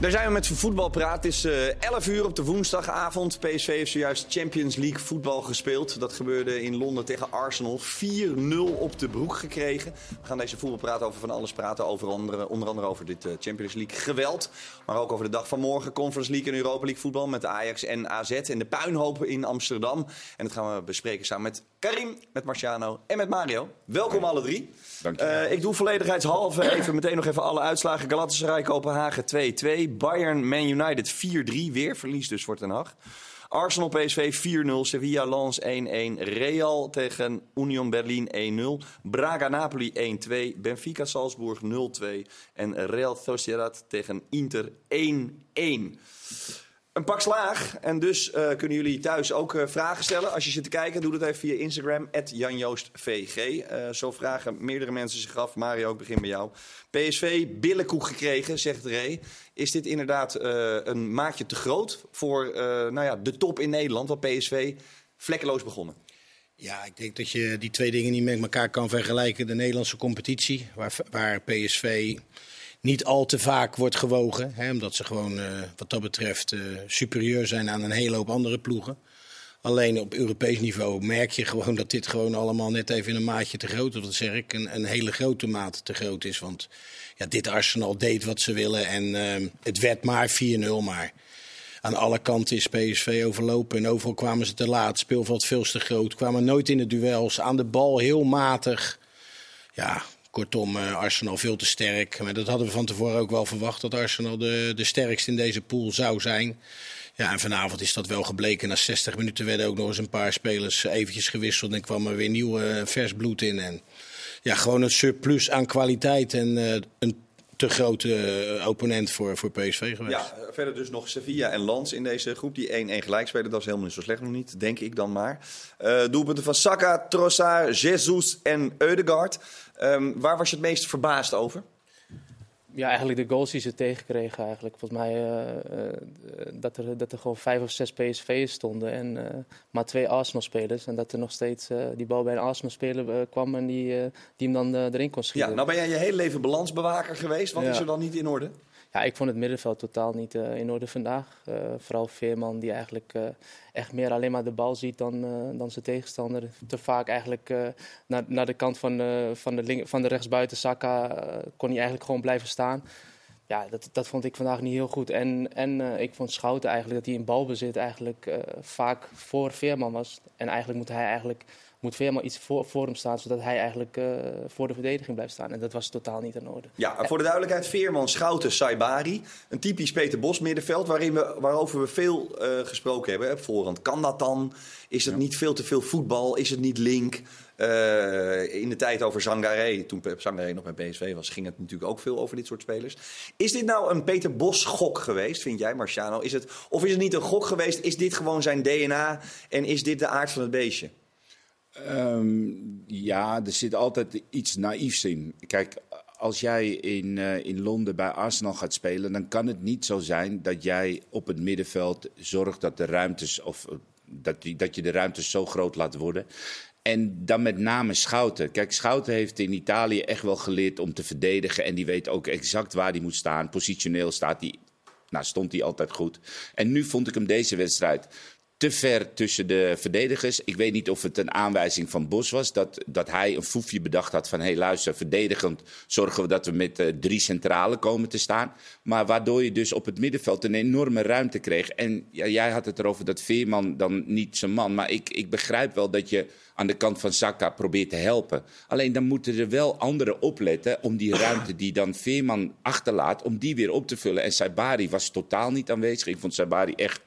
Daar zijn we met voetbalpraat. Het is uh, 11 uur op de woensdagavond. PSV heeft zojuist Champions League voetbal gespeeld. Dat gebeurde in Londen tegen Arsenal. 4-0 op de broek gekregen. We gaan deze voetbalpraat over van alles praten. Over andere, onder andere over dit uh, Champions League geweld. Maar ook over de dag van morgen. Conference League en Europa League voetbal met Ajax en AZ. En de puinhopen in Amsterdam. En dat gaan we bespreken samen met Karim, met Marciano en met Mario. Welkom alle drie. Dank je. Uh, ik doe volledigheidshalve even meteen nog even alle uitslagen. Galatasaray, Kopenhagen 2-2. Bayern, Man United 4-3. Weer verlies dus voor Ten Hag. Arsenal, PSV 4-0. Sevilla, Lens 1-1. Real tegen Union Berlin 1-0. Braga, Napoli 1-2. Benfica, Salzburg 0-2. En Real Sociedad tegen Inter 1-1. Een pak slaag. En dus uh, kunnen jullie thuis ook uh, vragen stellen. Als je zit te kijken, doe dat even via Instagram. JanJoostVG. Uh, zo vragen meerdere mensen zich af. Mario, ik begin bij jou. PSV, billenkoek gekregen, zegt Ray. Is dit inderdaad een maatje te groot voor nou ja, de top in Nederland? Want PSV vlekkeloos begonnen. Ja, ik denk dat je die twee dingen niet met elkaar kan vergelijken. De Nederlandse competitie, waar, waar PSV niet al te vaak wordt gewogen. Hè, omdat ze gewoon uh, wat dat betreft uh, superieur zijn aan een hele hoop andere ploegen. Alleen op Europees niveau merk je gewoon dat dit gewoon allemaal net even een maatje te groot is. Wat zeg ik, een, hele grote mate te groot is. Want ja, dit Arsenal deed wat ze willen en uh, het werd maar 4-0. Maar aan alle kanten is PSV overlopen en overal kwamen ze te laat. Speelveld veel te groot, kwamen nooit in de duels. Aan de bal heel matig. Ja, Kortom, uh, Arsenal veel te sterk. Maar dat hadden we van tevoren ook wel verwacht, dat Arsenal de, de sterkste in deze pool zou zijn. Ja, en vanavond is dat wel gebleken. Na 60 minuten werden ook nog eens een paar spelers eventjes gewisseld. En kwam er weer nieuw uh, vers bloed in. En ja, gewoon een surplus aan kwaliteit en uh, een te grote opponent voor, voor PSV geweest. Ja, verder dus nog Sevilla en Lans in deze groep die 1-1 gelijk spelen. Dat is helemaal niet zo slecht nog niet, denk ik dan maar. Uh, doelpunten van Saka, Trossard, Jesus en Eudegaard. Um, waar was je het meest verbaasd over? Ja, eigenlijk de goals die ze tegenkregen eigenlijk. Volgens mij uh, uh, dat, er, dat er gewoon vijf of zes PSV'ers stonden en uh, maar twee Arsenal-spelers. En dat er nog steeds die bal bij een Arsenal-speler kwam en die, die hem dan erin kon schieten. Ja, nou ben jij je hele leven balansbewaker geweest. Wat ja. is er dan niet in orde? Ja, ik vond het middenveld totaal niet uh, in orde vandaag. Uh, vooral Veerman, die eigenlijk uh, echt meer alleen maar de bal ziet dan, dan zijn tegenstander. Te vaak eigenlijk naar, naar de kant van, van, de, van de rechtsbuiten Saka kon hij eigenlijk gewoon blijven staan. Ja, dat, dat vond ik vandaag niet heel goed. En, en ik vond Schouten eigenlijk dat hij in balbezit eigenlijk vaak voor Veerman was. En eigenlijk moet hij eigenlijk moet Veerman iets voor, voor hem staan, zodat hij eigenlijk uh, voor de verdediging blijft staan. En dat was totaal niet in orde. Ja, voor de duidelijkheid, Veerman, Schouten, Saibari. Een typisch Peter Bos middenveld, waarin we, waarover we veel uh, gesproken hebben. Voorhand, kan dat dan? Is het ja. niet veel te veel voetbal? Is het niet link? Uh, in de tijd over Zangaré, toen Zangaré nog bij PSV was, ging het natuurlijk ook veel over dit soort spelers. Is dit nou een Peter Bos gok geweest, vind jij Marciano? Is het, of is het niet een gok geweest? Is dit gewoon zijn DNA en is dit de aard van het beestje? Um, ja, er zit altijd iets naïefs in. Kijk, als jij in, uh, in Londen bij Arsenal gaat spelen, dan kan het niet zo zijn dat jij op het middenveld zorgt dat de ruimtes, of dat, die, dat je de ruimtes zo groot laat worden. En dan met name Schouten. Kijk, Schouten heeft in Italië echt wel geleerd om te verdedigen. En die weet ook exact waar hij moet staan. Positioneel staat hij nou, stond hij altijd goed. En nu vond ik hem deze wedstrijd te ver tussen de verdedigers. Ik weet niet of het een aanwijzing van Bos was. Dat, dat hij een foefje bedacht had van... hé hey, luister, verdedigend zorgen we dat we met uh, drie centralen komen te staan. Maar waardoor je dus op het middenveld een enorme ruimte kreeg. En jij had het erover dat Veerman dan niet zijn man. Maar ik, ik begrijp wel dat je aan de kant van Saka probeert te helpen. Alleen dan moeten er wel anderen opletten om die ruimte die dan Veerman achterlaat... om die weer op te vullen. En Saibari was totaal niet aanwezig. Ik vond Saibari echt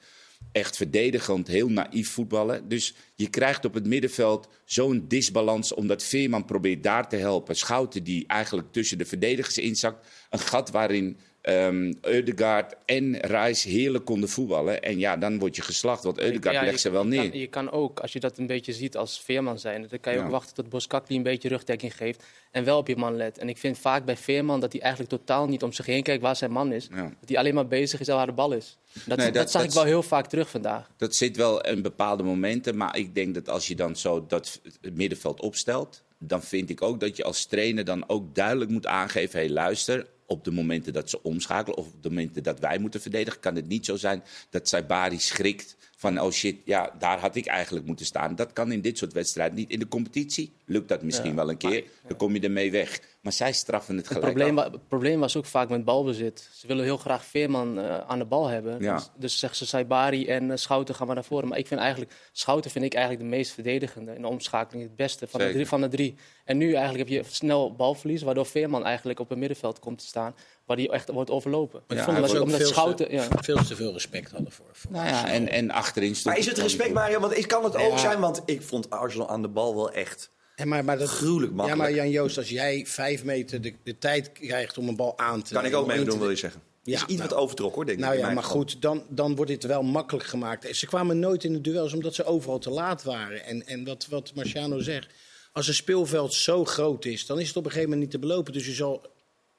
echt verdedigend, heel naïef voetballen. Dus je krijgt op het middenveld zo'n disbalans, omdat Veerman probeert daar te helpen. Schouten die eigenlijk tussen de verdedigers inzakt. Een gat waarin ehm Eudegaard en Reis heerlijk konden voetballen. En ja, dan word je geslacht, want Eudegaard Ja, legt ze wel neer. Kan, je kan ook, als je dat een beetje ziet als Veerman zijn, dan kan je Ja. ook wachten tot Boskakli een beetje rugdekking geeft en wel op je man let. En ik vind vaak bij Veerman dat hij eigenlijk totaal niet om zich heen kijkt waar zijn man is. Ja. Dat hij alleen maar bezig is waar de bal is. Dat, Nee, dat, dat- zag dat ik wel heel vaak terug vandaag. Dat zit wel in bepaalde momenten, maar ik denk dat als je dan zo dat middenveld opstelt, dan vind ik ook dat je als trainer dan ook duidelijk moet aangeven: hé, luister. Op de momenten dat ze omschakelen of op de momenten dat wij moeten verdedigen, kan het niet zo zijn dat Saibari schrikt van oh shit, ja, daar had ik eigenlijk moeten staan. Dat kan in dit soort wedstrijden niet. In de competitie lukt dat misschien Ja, wel een keer, dan kom je ermee weg. Maar zij straffen het Het gelijk probleem, af. wa- het probleem was ook vaak met balbezit. Ze willen heel graag Veerman eh, aan de bal hebben. Ja. Dus, dus zeggen ze Saibari en eh, Schouten gaan maar naar voren. Maar ik vind eigenlijk, Schouten vind ik eigenlijk de meest verdedigende in de omschakeling. Het beste van de, drie, van de drie. En nu eigenlijk heb je snel balverlies, waardoor Veerman eigenlijk op het middenveld komt te staan. Waar die echt wordt overlopen. Maar Ik vond dat omdat veel, Schouten... Ja. te, veel te veel respect hadden voor. voor Nou ja, en, en achterin stond Maar is het respect, Mario? Want ik kan het ook Ja. zijn, want ik vond Arsenal aan de bal wel echt... En maar, maar dat, Gruwelijk Ja, makkelijk. maar Jan Joost, als jij vijf meter de, de tijd krijgt om een bal aan te Kan ik ook mee doen, wil je zeggen. Ja, is iets nou. wat overtrokken, hoor, denk ik. Nou ja, maar geval. goed, dan, dan wordt dit wel makkelijk gemaakt. Ze kwamen nooit in de duels omdat ze overal te laat waren. En, en wat, wat Marciano zegt, als een speelveld zo groot is, dan is het op een gegeven moment niet te belopen. Dus je zal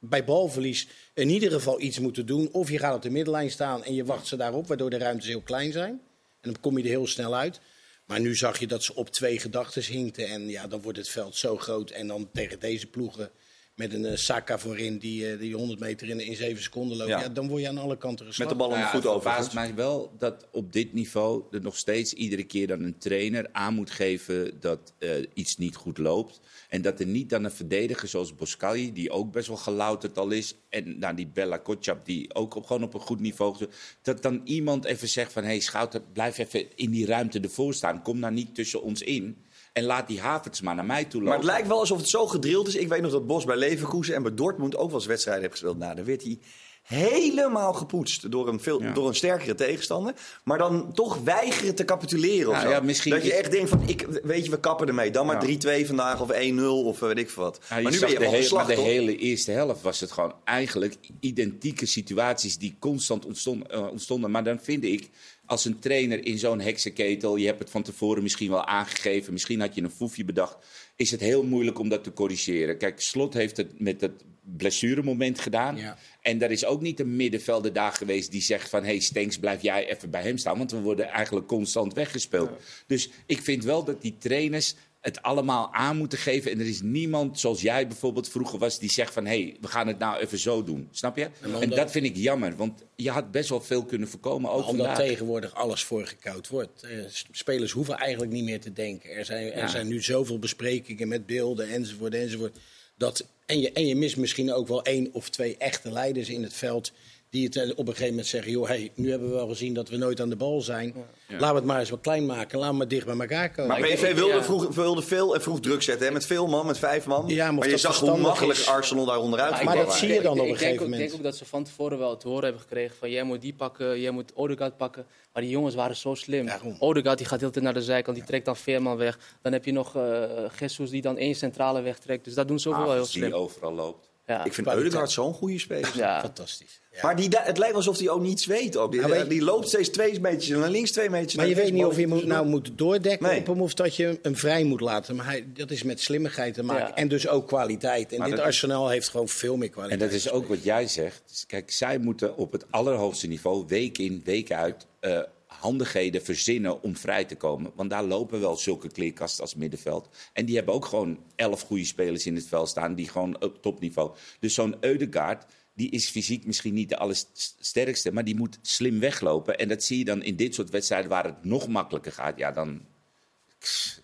bij balverlies in ieder geval iets moeten doen. Of je gaat op de middenlijn staan en je wacht ze daarop, waardoor de ruimtes heel klein zijn. En dan kom je er heel snel uit. Maar nu zag je dat ze op twee gedachten hinkten. En ja, dan wordt het veld zo groot. En dan tegen deze ploegen met een eh, Saka voorin die, eh, die 100 meter in, in 7 seconden loopt. Ja. Ja. dan word je aan alle kanten Met geslagen. de bal om Nou de ja, voet het over. verbaast mij wel dat op dit niveau er nog steeds iedere keer dan een trainer aan moet geven dat eh, iets niet goed loopt. En dat er niet dan een verdediger zoals Boscali, die ook best wel gelouterd al is, en nou, die Bella Kotschap, die ook op, gewoon op een goed niveau dat dan iemand even zegt van, hé hey, Schouten, blijf even in die ruimte ervoor staan. Kom nou niet tussen ons in. En laat die Havertz maar naar mij toe lopen. Maar het lijkt wel alsof het zo gedrild is. Ik weet nog dat Bos bij Leverkusen en bij Dortmund ook wel eens wedstrijden heeft gespeeld. Nou, dan werd hij helemaal gepoetst door een, veel, Ja. door een sterkere tegenstander. Maar dan toch weigeren te capituleren of Ja, zo. ja, misschien dat je echt denkt van, ik, weet je, we kappen ermee. Dan maar Ja. 3-2 vandaag of 1-0 of eh, weet ik veel wat. Maar nu ben je de, hele, maar de hele eerste helft was het gewoon eigenlijk identieke situaties die constant ontstonden, eh, ontstonden. Maar dan vind ik, als een trainer in zo'n heksenketel, je hebt het van tevoren misschien wel aangegeven, misschien had je een foefje bedacht, is het heel moeilijk om dat te corrigeren. Kijk, Slot heeft het met het blessuremoment gedaan. Ja. En daar is ook niet een middenvelder daar geweest die zegt van... hey Stenks, blijf jij even bij hem staan. Want we worden eigenlijk constant weggespeeld. Dus ik vind wel dat die trainers het allemaal aan moeten geven. En er is niemand, zoals jij bijvoorbeeld vroeger was... die zegt van, hé, hey, we gaan het nou even zo doen. Snap je? En, dat vind ik jammer. Want je had best wel veel kunnen voorkomen, ook Omdat vandaag. tegenwoordig alles voorgekoud wordt. Eh, spelers hoeven eigenlijk niet meer te denken. Er zijn, er Ja. zijn nu zoveel besprekingen met beelden enzovoort enzovoort. Dat, en, je, en je mist misschien ook wel één of twee echte leiders in het veld... die het eh, op een gegeven moment zeggen... joh, hey, nu hebben we wel gezien dat we nooit aan de bal zijn. Laten we het maar eens wat klein maken. Laten we maar dicht bij elkaar komen. Maar PSV wilde, ja. vroeg, wilde veel en vroeg druk zetten. Hè? Met veel man, met vijf man. Ja, maar maar je zag hoe makkelijk is- Arsenal daar onderuit Maar ging. Maar dat zie je dan ik- op een gegeven ook- Ik moment. denk ook dat ze van tevoren wel te horen hebben gekregen van jij moet die pakken, jij moet Odegaard pakken. Maar die jongens waren zo slim. Daarom. Odegaard die gaat heel de tijd naar de zijkant, die trekt dan Veerman weg. Dan heb je nog eh Jesus die dan één centrale wegtrekt. Dus dat doen ze ook wel heel Havertz die slim. overal loopt. Ja. Ik vind. Eudegaard zo'n goede speler. Ja. Fantastisch. Ja. Maar die, het lijkt alsof hij ook niets weet. Ook. Die, Nou, weet- die loopt steeds twee metertjes naar links, twee metertjes Maar je weet niet of je moet, nou moet doordekken Nee. op hem of dat je hem vrij moet laten. Maar hij, dat is met slimmigheid te maken. Ja. En dus ook kwaliteit. En Maar dit Arsenal heeft gewoon veel meer En kwaliteit. dat is ook wat jij zegt. Dus Kijk, zij moeten op het allerhoogste niveau, week in, week uit, eh, handigheden verzinnen om vrij te komen. Want daar lopen wel zulke kleerkasten als middenveld. En die hebben ook gewoon elf goede spelers in het veld staan, die gewoon op topniveau. Dus zo'n Eudegaard, die is fysiek misschien niet de allersterkste, maar die moet slim weglopen. En dat zie je dan in dit soort wedstrijden waar het nog makkelijker gaat. Ja, dan,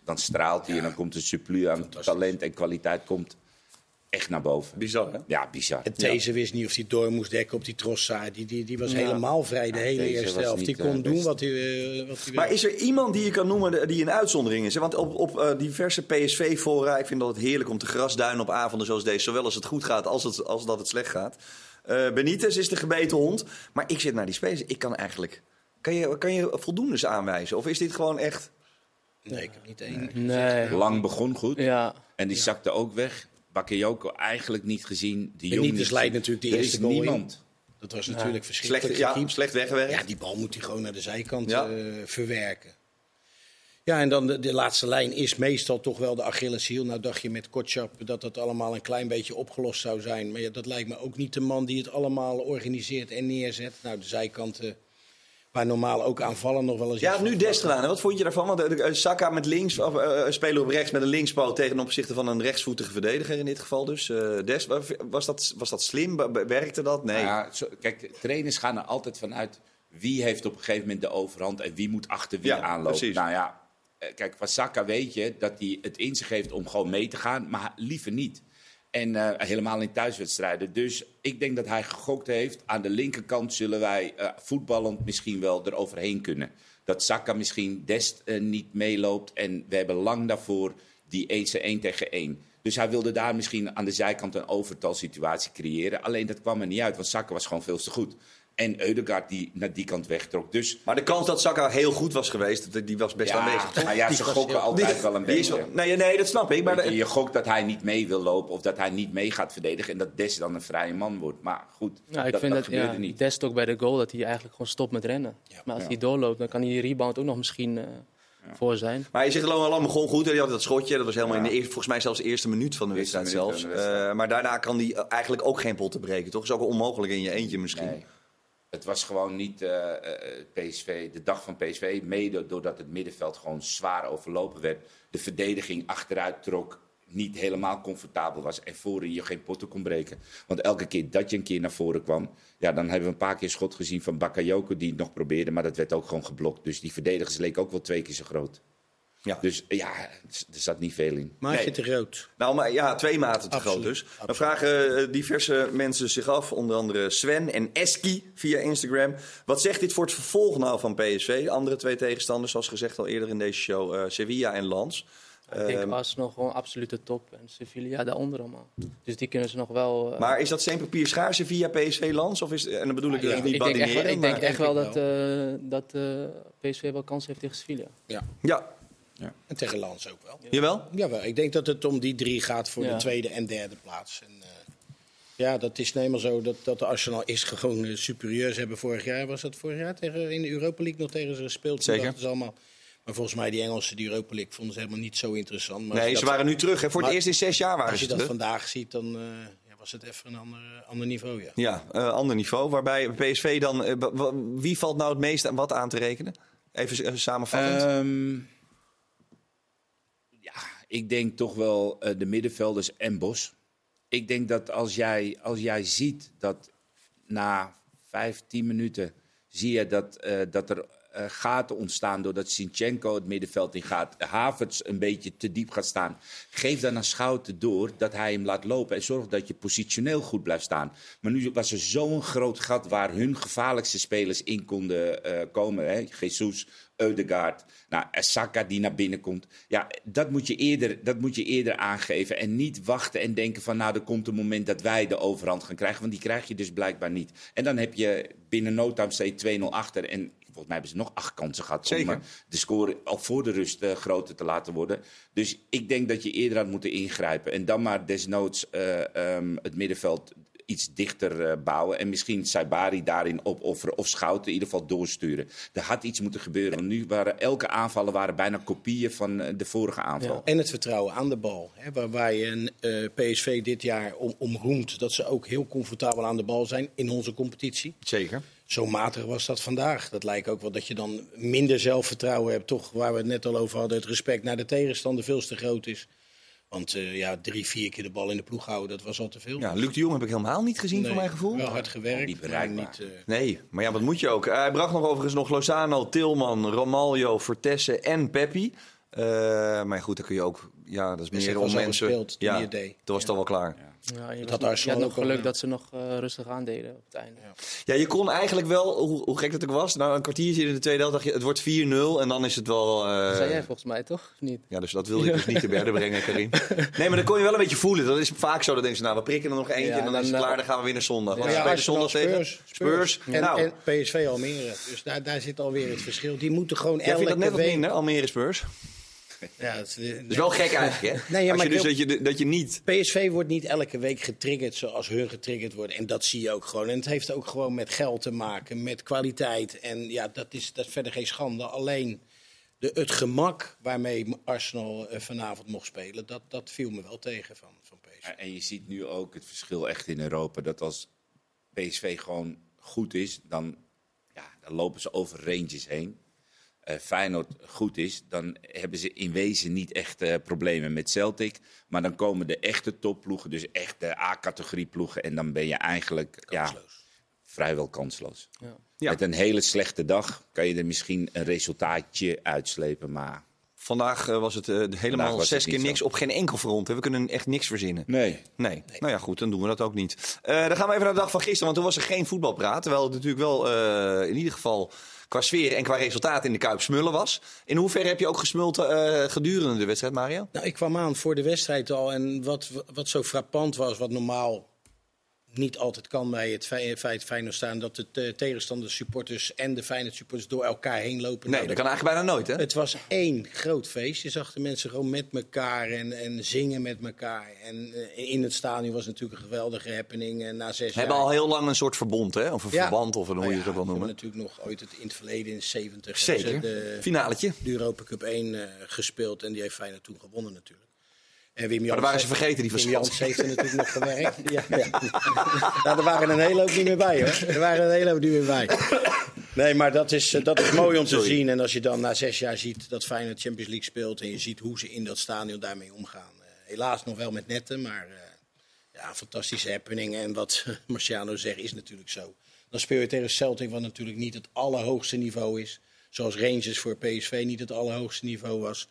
dan straalt hij en dan komt een surplus aan talent en kwaliteit komt echt naar boven. Bizar, hè? Ja, bizar. En These wist niet of hij door moest dekken op die Trossard. Die, die, die was Ja. helemaal vrij de hele eerste helft. Die kon eh, doen best. wat hij, eh, wat hij Maar is er iemand die je kan noemen die een uitzondering is? Want op, op eh, diverse PSV-fora, ik vind dat het heerlijk om te grasduinen op avonden zoals deze. Zowel als het goed gaat als, het, als dat het slecht gaat. Eh Benitez is de gebeten hond. Maar ik zit naar die spelers. Ik kan eigenlijk... Kan je, kan je voldoendes aanwijzen? Of is dit gewoon echt... Nee, ik heb niet één. Nee. Lang begon goed. Ja. En die zakte ook weg. Bakayoko eigenlijk niet gezien. De Benitez niet leidt natuurlijk die er eerste is goal in. niemand. Dat was natuurlijk verschrikkelijk Slecht, ja, slecht weggewerkt. Ja, die bal moet hij gewoon naar de zijkant Ja. eh, verwerken. Ja, en dan de, de laatste lijn is meestal toch wel de Achilleshiel. Nou dacht je met Kotschap dat dat allemaal een klein beetje opgelost zou zijn. Maar ja, dat lijkt me ook niet de man die het allemaal organiseert en neerzet. Nou, de zijkanten, waar normaal ook aanvallen nog wel eens... Ja, nu Dest gedaan. hè? Wat vond je daarvan? Want eh, eh, Saka met links, of, eh, spelen op rechts met een linkspoot tegen opzichte van een rechtsvoetige verdediger in dit geval dus. Eh wa- was dat, was dat slim? Werkte dat? Nee. Ja, zo, kijk, trainers gaan er altijd vanuit wie heeft op een gegeven moment de overhand en wie moet achter wie Ja, aanlopen. precies. Nou ja, kijk, van Saka weet je dat hij het in zich heeft om gewoon mee te gaan, maar liever niet. En eh, helemaal in thuiswedstrijden. Dus ik denk dat hij gegokt heeft. Aan de linkerkant zullen wij eh, voetballend misschien wel eroverheen kunnen. Dat Saka misschien Dest eh, niet meeloopt. En we hebben lang daarvoor die 1 1 tegen 1. Dus hij wilde daar misschien aan de zijkant een overtalsituatie creëren. Alleen dat kwam er niet uit, want Saka was gewoon veel te goed. En Eudegaard die naar die kant wegtrok. Dus Maar de kans dat Saka heel goed was geweest, dat- die was best ja, aanwezig. toch? nou ja, ze gokken heel- altijd wel een beetje. wel- nee, nee, dat snap ik. Maar je, de- je gokt dat hij niet mee wil lopen of dat hij niet mee gaat verdedigen. En dat Des dan een vrije man wordt. Maar goed, Nou, ik dat, vind dat dat, gebeurde ja, niet. Dest ook bij de goal dat hij eigenlijk gewoon stopt met rennen. maar als Ja. hij doorloopt, dan kan hij die rebound ook nog misschien eh, voor zijn. Maar je zegt Loan begon goed. hè. Die had dat schotje. Dat was helemaal Ja. in de eerste, volgens mij zelfs de eerste minuut van de wedstrijd zelfs. van de wedstrijd. Eh, maar daarna kan die eigenlijk ook geen potten breken. Toch is ook onmogelijk in je eentje misschien. Nee. Het was gewoon niet eh, eh, PSV, de dag van PSV. Mede doordat het middenveld gewoon zwaar overlopen werd. De verdediging achteruit trok. Niet helemaal comfortabel was. En voorin je geen potten kon breken. Want elke keer dat je een keer naar voren kwam. Ja, dan hebben we een paar keer schot gezien van Bakayoko. Die het nog probeerde. Maar dat werd ook gewoon geblokt. Dus die verdedigers leken ook wel twee keer zo groot. Ja. Dus ja, er zat niet veel in. Maatje Nee. te groot. Nou, maar ja, twee maten te Absoluut, groot dus. Dan vragen eh, diverse mensen zich af, onder andere Sven en Eski via Instagram. Wat zegt dit voor het vervolg nou van PSV? De andere twee tegenstanders, zoals gezegd al eerder in deze show, eh, Sevilla en Lans. ik denk Ehm, Arsenal gewoon absolute top. En Sevilla daaronder allemaal. Dus die kunnen ze nog wel... eh, maar is dat steen papier schaar Sevilla, PSV, Lans? Of is, en dan bedoel ik Ja, dus ik niet ik denk echt, wel- ik denk echt wel dat, eh, dat eh, PSV wel kans heeft tegen Sevilla. Ja. Ja, En tegen Lans ook wel. jawel? Jawel, ik denk dat het om die drie gaat voor Ja. de tweede en derde plaats. En, eh, ja, dat is eenmaal zo dat, dat de Arsenal is gewoon eh, superieur. Ze hebben vorig jaar, was dat vorig jaar, tegen, in de Europa League nog tegen ze gespeeld. Zeker. dachten Ze allemaal, maar volgens mij die Engelsen, die Europa League, vonden ze helemaal niet zo interessant. Maar als Nee, ze dat- waren nu terug. Hè. Voor het eerst in zes jaar waren Als ze je dat terug. vandaag ziet, dan eh, ja, was het even een ander, ander niveau, ja. Ja, eh, ander niveau. Waarbij PSV dan... wie valt nou het meest aan wat aan te rekenen? Even samenvattend. Ehm, ja, ik denk toch wel eh, de middenvelders en Bos. Ik denk dat als jij, als jij ziet dat na vijf, tien minuten zie je dat, eh, dat er eh, gaten ontstaan doordat Sinchenko het middenveld in gaat. Havertz een beetje te diep gaat staan. Geef dan aan Schouten door dat hij hem laat lopen en zorg dat je positioneel goed blijft staan. Maar nu was er zo'n groot gat waar hun gevaarlijkste spelers in konden komen. Hè? Jesus, Eudegaard, nou, Saka die naar binnen komt. Ja, dat moet, je eerder, dat moet je eerder aangeven. En niet wachten en denken van nou, er komt een moment dat wij de overhand gaan krijgen. Want die krijg je dus blijkbaar niet. En dan heb je binnen no time steeds 2-0 achter. En volgens mij hebben ze nog acht kansen gehad Zeker. om eh, de score al voor de rust eh, groter te laten worden. Dus ik denk dat je eerder had moeten ingrijpen. En dan maar desnoods eh, ehm, het middenveld iets dichter eh, bouwen. En misschien Saibari daarin opofferen. Of Schouten in ieder geval doorsturen. Er had iets moeten gebeuren. Want nu waren elke aanvallen waren bijna kopieën van eh, de vorige aanval. Ja. En het vertrouwen aan de bal. Hè, waar, waar je een eh, PSV dit jaar om, om roemt dat ze ook heel comfortabel aan de bal zijn in onze competitie. Zeker. Zo matig was dat vandaag. Dat lijkt ook wel dat je dan minder zelfvertrouwen hebt. Toch waar we het net al over hadden, het respect naar de tegenstander veel te groot is. Want eh, ja, drie, vier keer de bal in de ploeg houden, dat was al te veel. Ja, Luc de Jong heb ik helemaal niet gezien, Nee, voor mijn gevoel. Wel hard gewerkt, Niet bereikbaar. niet... eh, Nee, maar ja, wat moet je ook? Eh, hij bracht nog overigens nog Lozano, Tilman, Romaglio, Vertessen en Peppi. Eh, maar goed, dan kun je ook... Ja, dat is meer om mensen... gespeeld ja, toen was het al wel klaar. Ja, je, had was, je had nog geluk dat ze nog eh, rustig aandeden op het einde. Ja, je kon eigenlijk wel, hoe, hoe gek dat ook was, nou een kwartiertje in de tweede helft dacht je, het wordt 4-0 en dan is het wel... eh, Dat zei jij volgens mij toch? Of niet? Ja, dus dat wilde ik dus niet te berden brengen, Karim. Nee, maar dan kon je wel een beetje voelen. Dat is vaak zo. Dan denken ze, nou, we prikken er nog eentje Ja, en dan, is het dan, klaar. eh, Dan gaan we weer naar zondag. Want Ja, Arsenal, zondag tegen Spurs, Spurs. En, nou, en PSV Almere. Dus daar, daar zit alweer het verschil. Die moeten gewoon jij vindt elke dat net wat week... minder, Almere Spurs? Ja, het is, Dat is wel gek eigenlijk, hè? Nee, ja, maar je dus dat je, dat je niet... PSV wordt niet elke week getriggerd zoals hun getriggerd worden. En dat zie je ook gewoon. En het heeft ook gewoon met geld te maken, met kwaliteit. En ja, dat is, dat is verder geen schande. Alleen de, het gemak waarmee Arsenal eh, vanavond mocht spelen, dat, dat viel me wel tegen van, van PSV. En je ziet nu ook het verschil echt in Europa. Dat als PSV gewoon goed is, dan, ja, dan lopen ze over ranges heen. Eh Feyenoord goed is, dan hebben ze in wezen niet echt eh, problemen met Celtic. Maar dan komen de echte topploegen, dus echt de A-categorie ploegen. En dan ben je eigenlijk ja, vrijwel kansloos. Ja. Ja. Met een hele slechte dag kan je er misschien een resultaatje uitslepen. Maar Vandaag eh, was het eh, helemaal was het zes keer niks zo. op geen enkel front. hè. We kunnen echt niks verzinnen. nee, Nee. Nou ja, goed, dan doen we dat ook niet. Eh, dan gaan we even naar de dag van gisteren, want toen was er geen voetbalpraat. Terwijl het natuurlijk wel in ieder geval qua sfeer en qua resultaat in de Kuip smullen was. In hoeverre heb je ook gesmulten eh, gedurende de wedstrijd, Mario? Nou, ik kwam aan voor de wedstrijd al. En wat, wat zo frappant was, wat normaal niet altijd kan bij het fei- feit Feyenoord staan... dat de te- tegenstander supporters en de Feyenoord supporters door elkaar heen lopen. Nee, Nou, dat kan eigenlijk bijna nooit, hè? Het was één groot feest. Je zag de mensen gewoon met elkaar en, en zingen met elkaar. En eh, in het stadion was natuurlijk een geweldige happening. En na zes We hebben jaar... al heel lang een soort verbond, hè? Of een Ja. verband, of hoe Nou je het ook wel we noemen. hebben natuurlijk nog ooit het, in het verleden, in de 70 Zeker. de, Finaletje. de Europa Cup 1 eh, gespeeld. En die heeft Feyenoord toen gewonnen natuurlijk. En Wim Maar Jans dan waren ze vergeten, die Wim. Jans heeft er natuurlijk nog gewerkt. Ja, ja. nou, er waren een hele hoop niet meer bij hoor. Er waren een hele hoop niet meer bij. Nee, maar dat is, eh, dat is mooi om te Sorry. zien. En als je dan na zes jaar ziet dat Feyenoord Champions League speelt... en je ziet hoe ze in dat stadion daarmee omgaan. Eh, helaas nog wel met netten, maar eh, ja, fantastische happening. En wat Marciano zegt is natuurlijk zo. Dan speel je tegen Celtic, wat natuurlijk niet het allerhoogste niveau is. Zoals Rangers voor PSV niet het allerhoogste niveau was.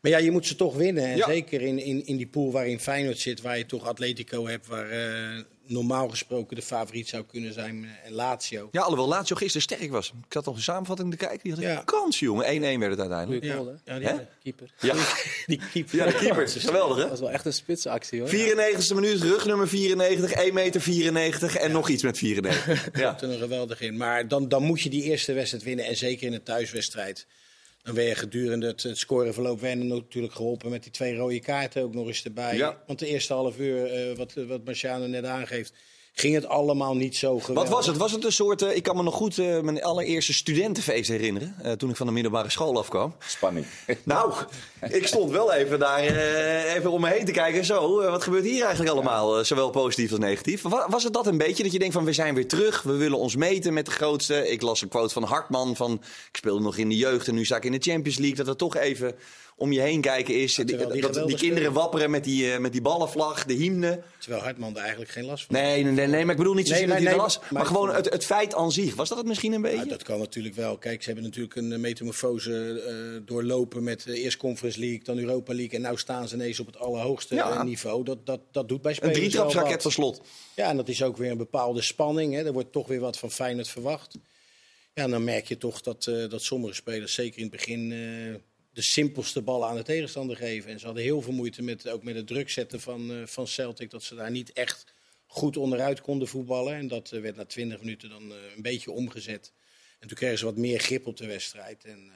Maar ja, je moet ze toch winnen. En Ja. zeker in, in, in die pool waarin Feyenoord zit, waar je toch Atletico hebt, waar eh, normaal gesproken de favoriet zou kunnen zijn. eh, En Lazio. Ja, alhoewel Lazio gisteren sterk was. Ik had nog een samenvatting te kijken. Die had een Ja. kans, jongen. 1-1 werd het uiteindelijk. Ja, goal, ja, die? Keeper. Ja, die keeper. ja de keeper. Geweldig, hè? Dat was wel echt een spitsactie, hoor. 94e minuut, rugnummer 94, 1 meter 94 en nog iets met 94. Ja. er een geweldig in. Maar dan, dan moet je die eerste wedstrijd winnen. En zeker in een thuiswedstrijd. Dan ben je gedurende het, het scoreverloop werden natuurlijk geholpen met die twee rode kaarten ook nog eens erbij. Ja. Want de eerste half uur, eh, wat, wat Marciano net aangeeft, ging het allemaal niet zo geweldig. Wat was het? Was het een soort, eh, ik kan me nog goed eh, mijn allereerste studentenfeest herinneren. eh, toen ik van de middelbare school afkwam. spanning. Nou, ik stond wel even daar eh, even om me heen te kijken. Zo, wat gebeurt hier eigenlijk allemaal? eh, zowel positief als negatief. Wa- Was het dat een beetje dat je denkt van we zijn weer terug. We willen ons meten met de grootste. Ik las een quote van Hartman van ik speelde nog in de jeugd en nu sta ik in de Champions League. Dat er toch even om je heen kijken is. terwijl dat die die, kinderen wapperen met die, eh, met die ballenvlag, de hymne. Terwijl Hartman er eigenlijk geen last van Nee, nee, nee, nee, maar ik bedoel niet Nee, zozeer hij nee, er was. maar- Maar, gewoon het, het feit aan zich. Was dat het misschien een beetje? Ja, dat kan natuurlijk wel. Kijk, ze hebben natuurlijk een eh, metamorfose eh, doorlopen met eerst Conference League, dan Europa League. En nu staan ze ineens op het allerhoogste Ja. niveau. Dat, dat, dat doet bij een spelers wel drietrapsraket van slot. Ja, en dat is ook weer een bepaalde spanning. Hè. Er wordt toch weer wat van Feyenoord verwacht. Ja, dan merk je toch dat, dat sommige spelers, zeker in het begin, de simpelste ballen aan de tegenstander geven. En ze hadden heel veel moeite met, ook met het druk zetten van, eh, van Celtic. Dat ze daar niet echt goed onderuit konden voetballen. En dat eh, werd na 20 minuten dan eh, een beetje omgezet. En toen kregen ze wat meer grip op de wedstrijd. En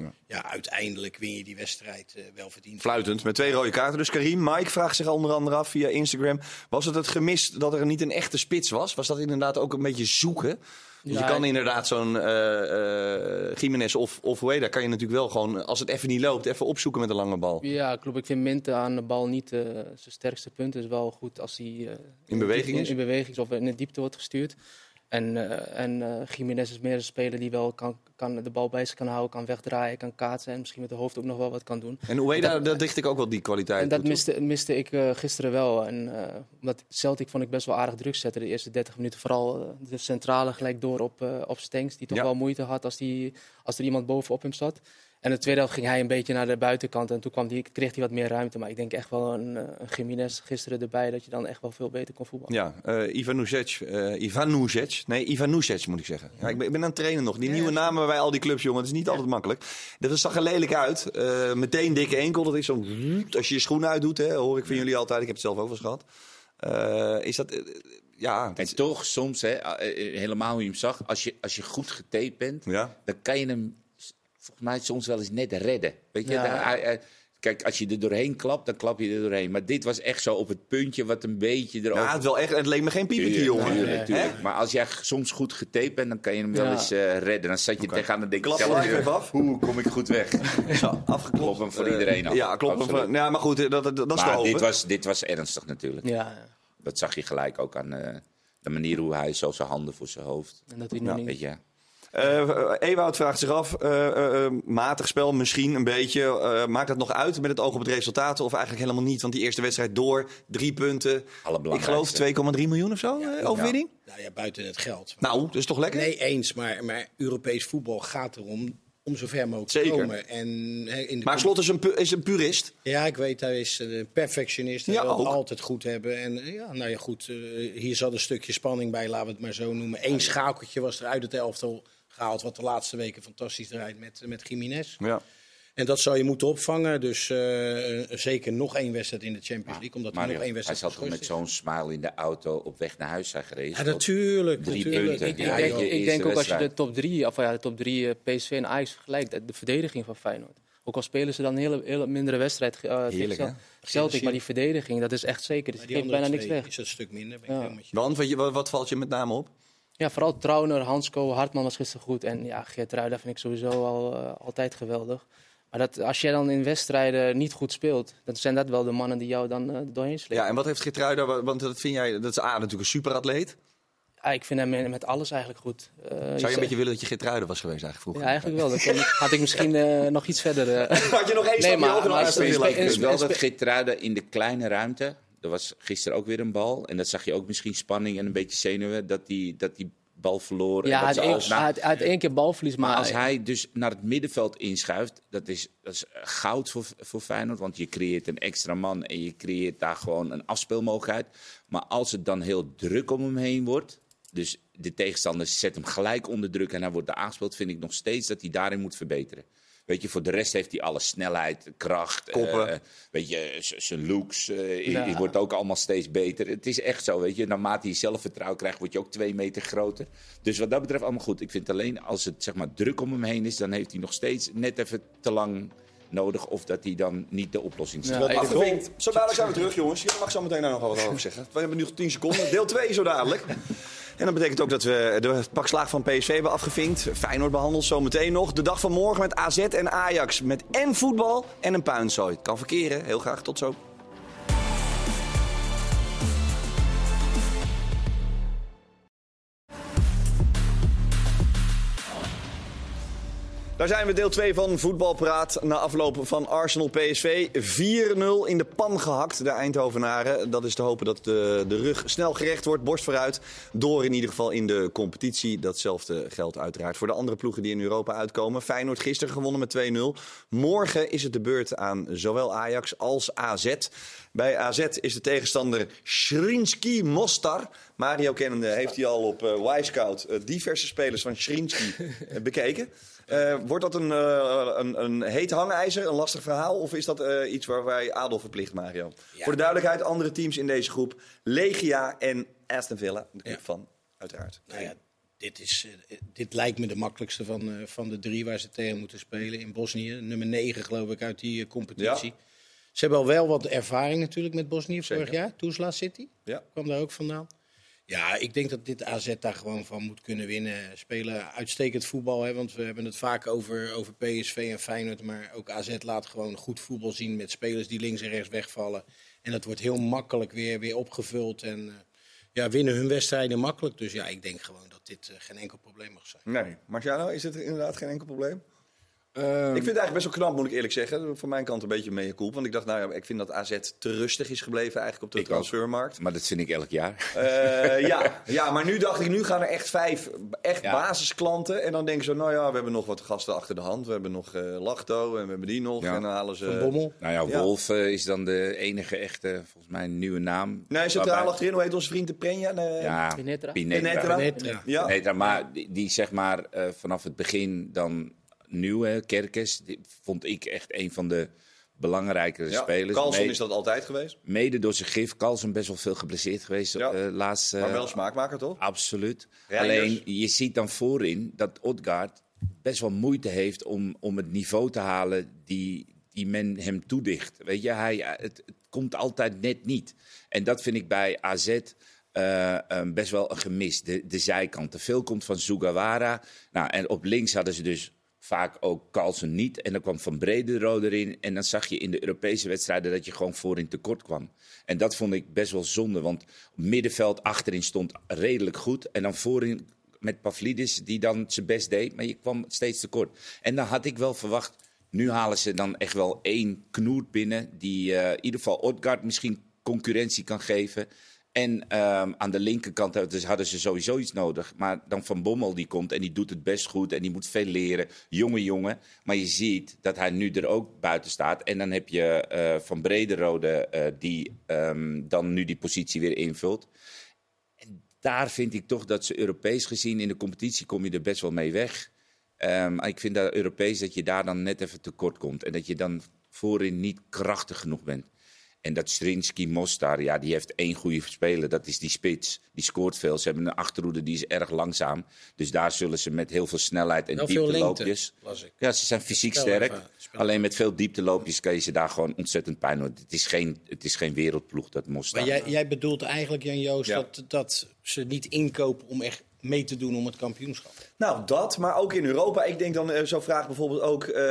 Ja. ja. uiteindelijk win je die wedstrijd eh, wel verdiend. Fluitend, met twee rode kaarten. Dus Karim, Mike vraagt zich onder andere af via Instagram. Was het het gemis dat er niet een echte spits was? Was dat inderdaad ook een beetje zoeken? Ja, je kan inderdaad zo'n eh eh Jiménez of, of dat, kan je natuurlijk wel gewoon, als het even niet loopt, even opzoeken met een lange bal. Ja, klopt. Ik vind Minte aan de bal niet eh, zijn sterkste punt. Het is wel goed als hij eh, In beweging in, is? in beweging is of in de diepte wordt gestuurd. En, eh en eh Jiménez is meer een speler die wel kan, kan de bal bij zich kan houden, kan wegdraaien, kan kaatsen en misschien met de hoofd ook nog wel wat kan doen. En hoe heet dat, dat dicht ik ook wel die kwaliteit. En dat toe, miste, miste ik eh, gisteren wel. En, omdat Celtic vond ik best wel aardig druk zetten de eerste 30 minuten. Vooral de centrale gelijk door op, op Stenks, die toch Ja. wel moeite had als, die, als er iemand bovenop hem zat. En de tweede helft ging hij een beetje naar de buitenkant en toen kwam die, kreeg hij wat meer ruimte. Maar ik denk echt wel een, eh, een Jiménez gisteren erbij dat je dan echt wel veel beter kon voetballen. Ja, eh Ivan Nuzec, eh Ivan Nuzec, nee, Ivan Nuzec moet ik zeggen. Ja, ik, ben, ik ben aan het trainen nog. Die nieuwe namen bij al die clubs, jongen, het is niet altijd makkelijk. Dat zag er lelijk uit. Eh, meteen dikke enkel, dat is zo'n... Als je je schoenen uitdoet, hè, hoor ik van jullie altijd. Ik heb het zelf ook wel eens gehad. Eh, is dat... ja, het En toch soms, hè, helemaal hoe je hem zag, als je, als je goed getaped bent, ja. dan kan je hem volgens mij soms wel eens net redden. Weet je, Ja. daar- hij- hij- kijk, als je er doorheen klapt, dan klap je er doorheen. Maar dit was echt zo op het puntje wat een beetje erover... Ja, het, wel echt, het leek me geen piepetje, Tuurlijk, jongen. Maar als jij soms goed getaped bent, dan kan je hem wel Ja. eens eh, redden. Dan zat je tegenaan en denk je Klap zelf even af. hoe kom ik goed weg? Zo, afgeklopt. Klop hem voor iedereen af. Ja, klopt. hem voor- Ja, maar goed, dat, dat, dat is maar dit was, dit was ernstig natuurlijk. Ja, ja. Dat zag je gelijk ook aan eh, de manier hoe hij zo zijn handen voor zijn hoofd. En dat hij nu niet... Weet je, Eh, Ewout vraagt zich af, eh, eh, eh, matig spel misschien een beetje. Eh, maakt dat nog uit met het oog op het resultaat? Of eigenlijk helemaal niet? Want die eerste wedstrijd door, drie punten. Ik geloof 2,3 miljoen of zo, eh, overwinning. Nou ja, buiten het geld. Nou, dat is toch lekker? Nee, eens. Maar, maar Europees voetbal gaat erom om zo ver mogelijk Zeker. te komen. En, in de Maar Slot is een, pu- is een purist. Ja, ik weet, hij is een perfectionist. Hij Ja, wil het altijd goed hebben. En eh, ja, nou ja, goed. eh, hier zat een stukje spanning bij, laten we het maar zo noemen. Eén schakeltje was er uit het elftal gehaald, wat de laatste weken fantastisch draait met, met Jiménez. Ja. En dat zou je moeten opvangen. Dus eh, eh, zeker nog één wedstrijd in de Champions League, omdat er Mario, nog één hij wedstrijd zat toch met zo'n smile in de auto op weg naar huis zijn gereisd. Ja, natuurlijk. Drie natuurlijk. punten. Ik, ik Ja, denk, ik ook als je de top 3, of ja, de top 3 PSV en Ajax vergelijkt, de, de verdediging van Feyenoord. Ook al spelen ze dan een hele, hele mindere wedstrijd uh, Heerlijk? Celtic, maar die verdediging, dat is echt zeker. Dus die geeft bijna niks weg. is dat een stuk minder. Ben ik Ja. met je. Want wat valt je met name op? Ja, vooral Trauner, Hansko, Hartman was gisteren goed. En ja, Geert vind ik sowieso al, eh, altijd geweldig. Maar dat, als jij dan in wedstrijden niet goed speelt, dan zijn dat wel de mannen die jou dan eh, doorheen slepen. Ja, en wat heeft wa- want dat vind jij, dat is A natuurlijk een superatleet. Ja, ik vind hem met, alles eigenlijk goed. Eh, Zou je een beetje willen dat je Geertruida was geweest eigenlijk vroeger? Ja, eigenlijk wel. Dan had ik misschien eh, nog iets verder... Had je nog één Nee, stapje hoger Ik vind gekund? wel dat Geertruida in de kleine ruimte... Er was gisteren ook weer een bal. En dat zag je ook misschien spanning en een beetje zenuwen. Dat die, dat die bal verloor. en ja, had, één- één keer balverlies, maar... Maar als hij dus naar het middenveld inschuift, dat is, dat is goud voor, voor Feyenoord. Want je creëert een extra man en je creëert daar gewoon een afspeelmogelijkheid. Maar als het dan heel druk om hem heen wordt, dus de tegenstander zet hem gelijk onder druk en hij wordt daar aangespeeld, vind ik nog steeds dat hij daarin moet verbeteren. Weet je, voor de rest heeft hij alle snelheid, kracht, Koppen. eh, weet je, zijn looks, Ja. die wordt ook allemaal steeds beter. Het is echt zo, weet je. Naarmate je zelfvertrouwen krijgt, word je ook twee meter groter. Dus wat dat betreft allemaal goed. Ik vind alleen als het zeg maar druk om hem heen is, dan heeft hij nog steeds net even te lang nodig. Of dat hij dan niet de oplossing ziet. Ja, Afgevinkt. Zo dadelijk zijn we terug, jongens. Je mag zo meteen daar nog wel wat over zeggen. We hebben nu nog 10 seconden. Deel 2 zo dadelijk. En dat betekent ook dat we de pakslaag van PSV hebben afgevinkt. Feyenoord behandeld zo meteen nog. De dag van morgen met AZ en Ajax. Met en voetbal en een puinzooi. Kan verkeren. Heel graag. Tot zo. Daar zijn we, deel 2 van Voetbalpraat. Na afloop van Arsenal PSV. 4-0 in de pan gehakt, de Eindhovenaren. Dat is te hopen dat de, de rug snel gerecht wordt. Borst vooruit. Door in ieder geval in de competitie. Datzelfde geldt uiteraard voor de andere ploegen die in Europa uitkomen. Feyenoord gisteren gewonnen met 2-0. Morgen is het de beurt aan zowel Ajax als AZ. Bij AZ is de tegenstander Shrinski Mostar. Mario kennende heeft hij al op eh Wisecout eh, diverse spelers van Shrinski eh, bekeken. Eh, wordt dat een, eh, een, een heet hangijzer, een lastig verhaal? Of is dat eh, iets waar wij Adel verplicht, Mario? Voor de duidelijkheid, andere teams in deze groep. Legia en Aston Villa, de club Ja. van, uiteraard. Nou ja, dit, is, dit lijkt me de makkelijkste van, van de drie waar ze tegen moeten spelen. In Bosnië, nummer 9 geloof ik uit die competitie. Ze hebben al wel wat ervaring natuurlijk met Bosnië vorig jaar. Tuzla City Ja. kwam daar ook vandaan. Ja, ik denk dat dit AZ daar gewoon van moet kunnen winnen. Spelen uitstekend voetbal, hè, want we hebben het vaak over, over PSV en Feyenoord. Maar ook AZ laat gewoon goed voetbal zien met spelers die links en rechts wegvallen. En dat wordt heel makkelijk weer, weer opgevuld. En eh, ja, winnen hun wedstrijden makkelijk. Dus ja, ik denk gewoon dat dit eh, geen enkel probleem mag zijn. Nee, Marciano, is het inderdaad geen enkel probleem? Ehm, Ik vind het eigenlijk best wel knap, moet ik eerlijk zeggen. Van mijn kant een beetje mee koel. Want ik dacht, nou ja, ik vind dat AZ te rustig is gebleven eigenlijk op de Ik ook. transfermarkt. Maar dat vind ik elk jaar. Eh, ja, ja, maar nu dacht ik, nu gaan er echt vijf echt Ja. basisklanten. En dan denken ze, nou ja, we hebben nog wat gasten achter de hand. We hebben nog eh Lachto en we hebben die nog. Ja. En dan halen ze... Van Bommel. Nou ja, Ja. Wolf eh, is dan de enige echte, volgens mij, nieuwe naam. Nee, centraal Waarbij- achterin, hoe heet onze vriend de Preña? Nee, Ja, Pinetra. Pinetra. Maar die, die zeg maar eh, vanaf het begin dan nieuw, hè, Kerkers, die vond ik echt een van de belangrijkere Ja, spelers. Carlson Mede- is dat altijd geweest. Mede door zijn gif, Carlson best wel veel geblesseerd geweest Ja. eh laatst. Maar eh, wel smaakmaker, toch? Absoluut. Alleen je ziet dan voorin dat Odgaard best wel moeite heeft om, om het niveau te halen die, die men hem toedicht. Weet je, hij, het, het komt altijd net niet. En dat vind ik bij AZ eh, um, best wel een gemis. De, de zijkant. Te veel komt van Sugawara. Nou, en op links hadden ze dus vaak ook Carlsen niet. En dan kwam Van Bredero erin. En dan zag je in de Europese wedstrijden dat je gewoon voorin tekort kwam. En dat vond ik best wel zonde. Want middenveld achterin stond redelijk goed. En dan voorin met Pavlidis, die dan zijn best deed. Maar je kwam steeds tekort. En dan had ik wel verwacht... Nu halen ze dan echt wel één knoert binnen. Die uh, in ieder geval Odgaard misschien concurrentie kan geven. En um, aan de linkerkant dus hadden ze sowieso iets nodig. Maar dan Van Bommel die komt en die doet het best goed. En die moet veel leren. Jonge jongen. Maar je ziet dat hij nu er ook buiten staat. En dan heb je uh, Van Brederode uh, die um, dan nu die positie weer invult. En daar vind ik toch dat ze Europees gezien in de competitie kom je er best wel mee weg. Um, ik vind dat Europees dat je daar dan net even tekort komt. En dat je dan voorin niet krachtig genoeg bent. En dat Strinsky Mostar, ja, die heeft één goede speler. Dat is die spits. Die scoort veel. Ze hebben een achterhoede die is erg langzaam. Dus daar zullen ze met heel veel snelheid en diepteloopjes. Ja, ze zijn fysiek Spel sterk. even, Alleen met veel diepteloopjes kan je ze daar gewoon ontzettend pijn doen. Het is geen, het is geen wereldploeg, dat Mostar. Maar jij, jij bedoelt eigenlijk, Jan Joost, Ja. dat, dat ze niet inkopen om echt mee te doen om het kampioenschap. Nou, dat, maar ook in Europa. Ik denk dan, eh, zo vraagt bijvoorbeeld ook eh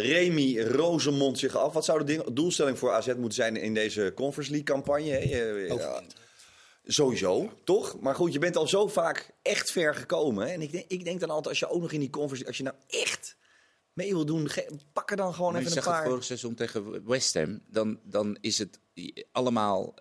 Remy Rosemond zich af. Wat zou de ding- doelstelling voor AZ moeten zijn in deze Conference League campagne? Eh, ja, sowieso, toch? Maar goed, je bent al zo vaak echt ver gekomen. Hè? En ik denk, ik denk dan altijd, als je ook nog in die Conference als je nou echt mee wil doen, pak er dan gewoon Maar je even een zag het paar... vorig seizoen tegen West Ham. Dan, dan is het allemaal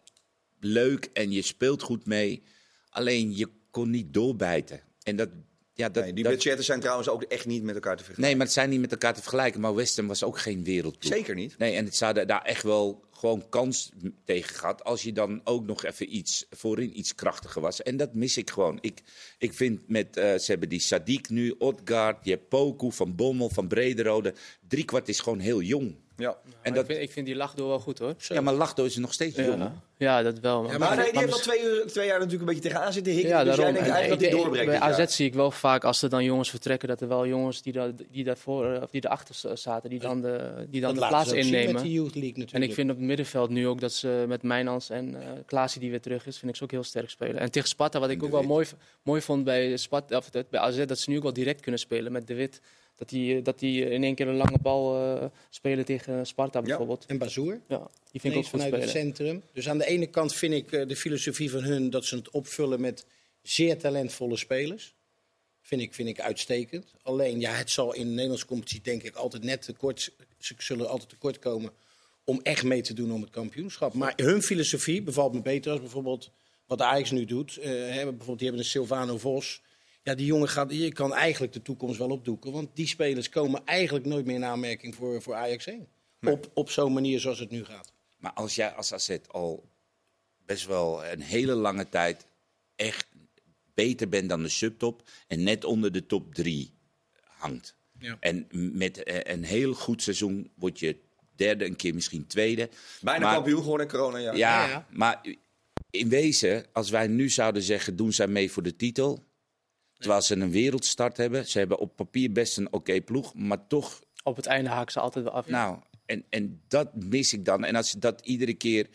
leuk en je speelt goed mee. Alleen je kon niet doorbijten. En dat, ja, dat, Nee, die dat- budgetten zijn trouwens ook echt niet met elkaar te vergelijken. nee, maar het zijn niet met elkaar te vergelijken. Maar West Ham was ook geen wereldploeg. Zeker niet. Nee, en het zouden daar echt wel gewoon kans tegen gehad. Als je dan ook nog even iets voorin iets krachtiger was. En dat mis ik gewoon. Ik, ik vind met, eh, ze hebben die Sadiq nu, Odgaard, je hebt Poku, Van Bommel, Van Brederode. Driekwart is gewoon heel jong. Ja. En ik, dat, vind, ik vind die lachdoor wel goed hoor. ja, maar Lachdo is nog steeds jong. Ja, ja, dat wel. Man. Ja, Maar, nee, die maar heeft al twee, uur- twee jaar natuurlijk een beetje tegenaan zitten hikken. Ja, dus jij daarom. denkt eigenlijk ik dat hij doorbreekt Bij AZ jaar. zie ik wel vaak als er dan jongens vertrekken, dat er wel jongens die, dat, die, daarvoor, of die erachter zaten, die dan de, die dan dat de plaats ze ook zien innemen. met de Youth League natuurlijk. En ik vind op het middenveld nu ook dat ze met Mijnans en eh Klaasie die weer terug is, vind ik ze ook heel sterk spelen. En tegen Sparta, wat ik ook wel mooi, mooi vond bij, Sparta, of het- bij AZ, dat ze nu ook wel direct kunnen spelen met De Wit. Dat die, eh, dat die in één keer een lange bal eh, spelen tegen Sparta bijvoorbeeld. En Bazoer, Ja, die vind ik ook goed vanuit het spelen. centrum. Dus aan de ene kant vind ik eh, de filosofie van hun dat ze het opvullen met zeer talentvolle spelers. Vind ik, vind ik uitstekend. Alleen, ja, het zal in de Nederlandse competitie denk ik altijd net tekort... Ze zullen altijd tekort komen om echt mee te doen om het kampioenschap. Maar hun filosofie bevalt me beter als bijvoorbeeld wat Ajax nu doet. Eh, bijvoorbeeld, die hebben een Silvano Vos. Ja, die jongen gaat, je kan eigenlijk de toekomst wel opdoeken. Want die spelers komen eigenlijk nooit meer in aanmerking voor, voor Ajax 1. Op, op zo'n manier zoals het nu gaat. Maar als jij als AZ al best wel een hele lange tijd echt beter bent dan de subtop en net onder de top drie hangt. Ja. En met eh, een heel goed seizoen word je derde, een keer misschien tweede. Bijna Maar- kampioen geworden in corona, ja. Ja, Ja, ja. maar in wezen, als wij nu zouden zeggen, doen zij mee voor de titel. Terwijl ze een wereldstart hebben. Ze hebben op papier best een oké ploeg, maar toch Op het einde haken ze altijd wel af. nou, en, en dat mis ik dan. En als dat iedere keer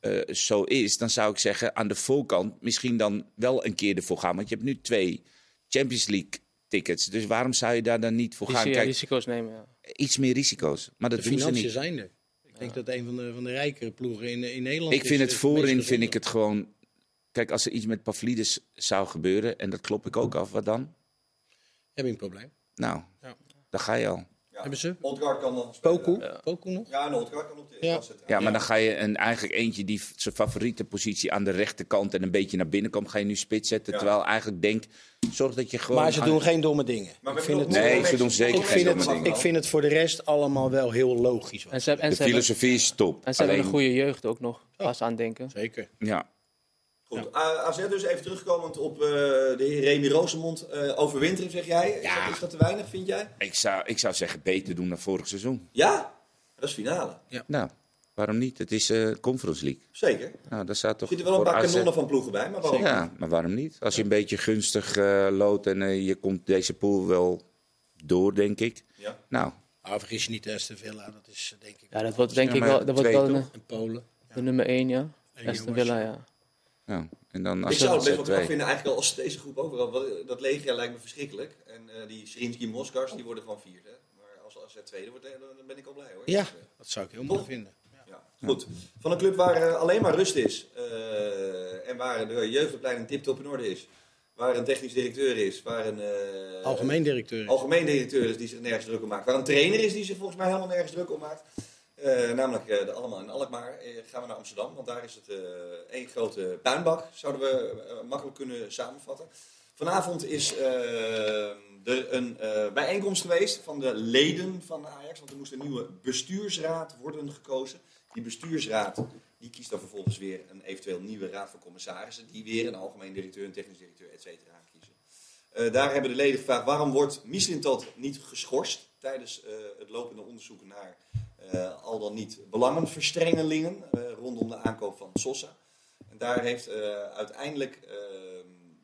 eh, zo is, dan zou ik zeggen aan de voorkant misschien dan wel een keer ervoor gaan. Want je hebt nu twee Champions League tickets. Dus waarom zou je daar dan niet voor gaan? Kijk, risico's nemen. Ja. iets meer risico's. Maar dat De doen ze financiën niet. zijn er. Ik denk dat een van de, van de rijkere ploegen in, in Nederland Ik is, vind het eh, voorin, vind ik het gewoon... Kijk, als er iets met Pavlidis zou gebeuren, en dat klop ik ook af, wat dan? Heb je een probleem? Nou, Ja. daar ga je al. Hebben ze? Odgaard kan dan. Poku? Poku nog? Ja, en Odgaard kan op de Ja. zitten. Ja, maar dan ga je een, eigenlijk eentje die zijn favoriete positie aan de rechterkant en een beetje naar binnen komt, ga je nu spits zetten. Ja. Terwijl eigenlijk denk, zorg dat je gewoon... Maar ze doen geen domme dingen. Maar ik vind hebben het, Nee, ze doen zeker ik geen domme het, dingen. ik vind het voor de rest allemaal wel heel logisch. En ze, en De ze hebben, filosofie is top. en ze hebben Alleen, een goede jeugd ook nog, als ze aan denken. Zeker. ja, Goed, A- AZ dus even terugkomend op eh, de heer Remy Rosemond. eh overwinteren, zeg jij. Is, Ja. dat, is dat te weinig, vind jij? ik zou, ik zou zeggen beter doen dan vorig seizoen. Ja? Dat is finale. Nou, waarom niet? Het is eh Conference League. Zeker. Er Nou, daar staat toch zitten wel een paar AZ kanonnen van ploegen bij, maar waarom? Ja, maar waarom niet? Als je een beetje gunstig eh loodt en je komt deze pool wel door, denk ik. Ja. Nou, Maar vergis je niet, Aston Villa, dat is denk ik Ja, dat wordt denk Ja, ik wel, dat wordt wel een- in Polen. de nummer 1, ja. Aston Villa, ja. Nou en dan Ik als zou het best wel knap twee. vinden, eigenlijk al als deze groep overal. want Dat Legia lijkt me verschrikkelijk. En eh, die Srinski Moskars, die worden gewoon vierde. Maar als, als het tweede wordt, eh, dan ben ik al blij hoor. Ja, Dus, eh, dat zou ik heel mooi vinden. Ja, goed. Van een club waar eh, alleen maar rust is. eh, en waar de jeugdopleiding tip-top in orde is. Waar een technisch directeur is. Waar een eh, Algemeen directeur. algemeen directeur is die zich nergens druk om maakt. Waar een trainer is die zich volgens mij helemaal nergens druk om maakt. Eh, namelijk eh, de Allemaal in Alkmaar. Eh, gaan we naar Amsterdam, want daar is het één grote puinbak. Zouden we makkelijk kunnen samenvatten. Vanavond is er een bijeenkomst geweest van de leden van Ajax. Want er moest een nieuwe bestuursraad worden gekozen. Die bestuursraad die kiest dan vervolgens weer een eventueel nieuwe raad van commissarissen. Die weer een algemeen directeur, een technisch directeur, et cetera kiezen. Daar hebben de leden gevraagd waarom wordt Mislintat niet geschorst tijdens het lopende onderzoek naar eh, al dan niet belangenverstrengelingen eh, rondom de aankoop van Sosa. En daar heeft eh, uiteindelijk eh,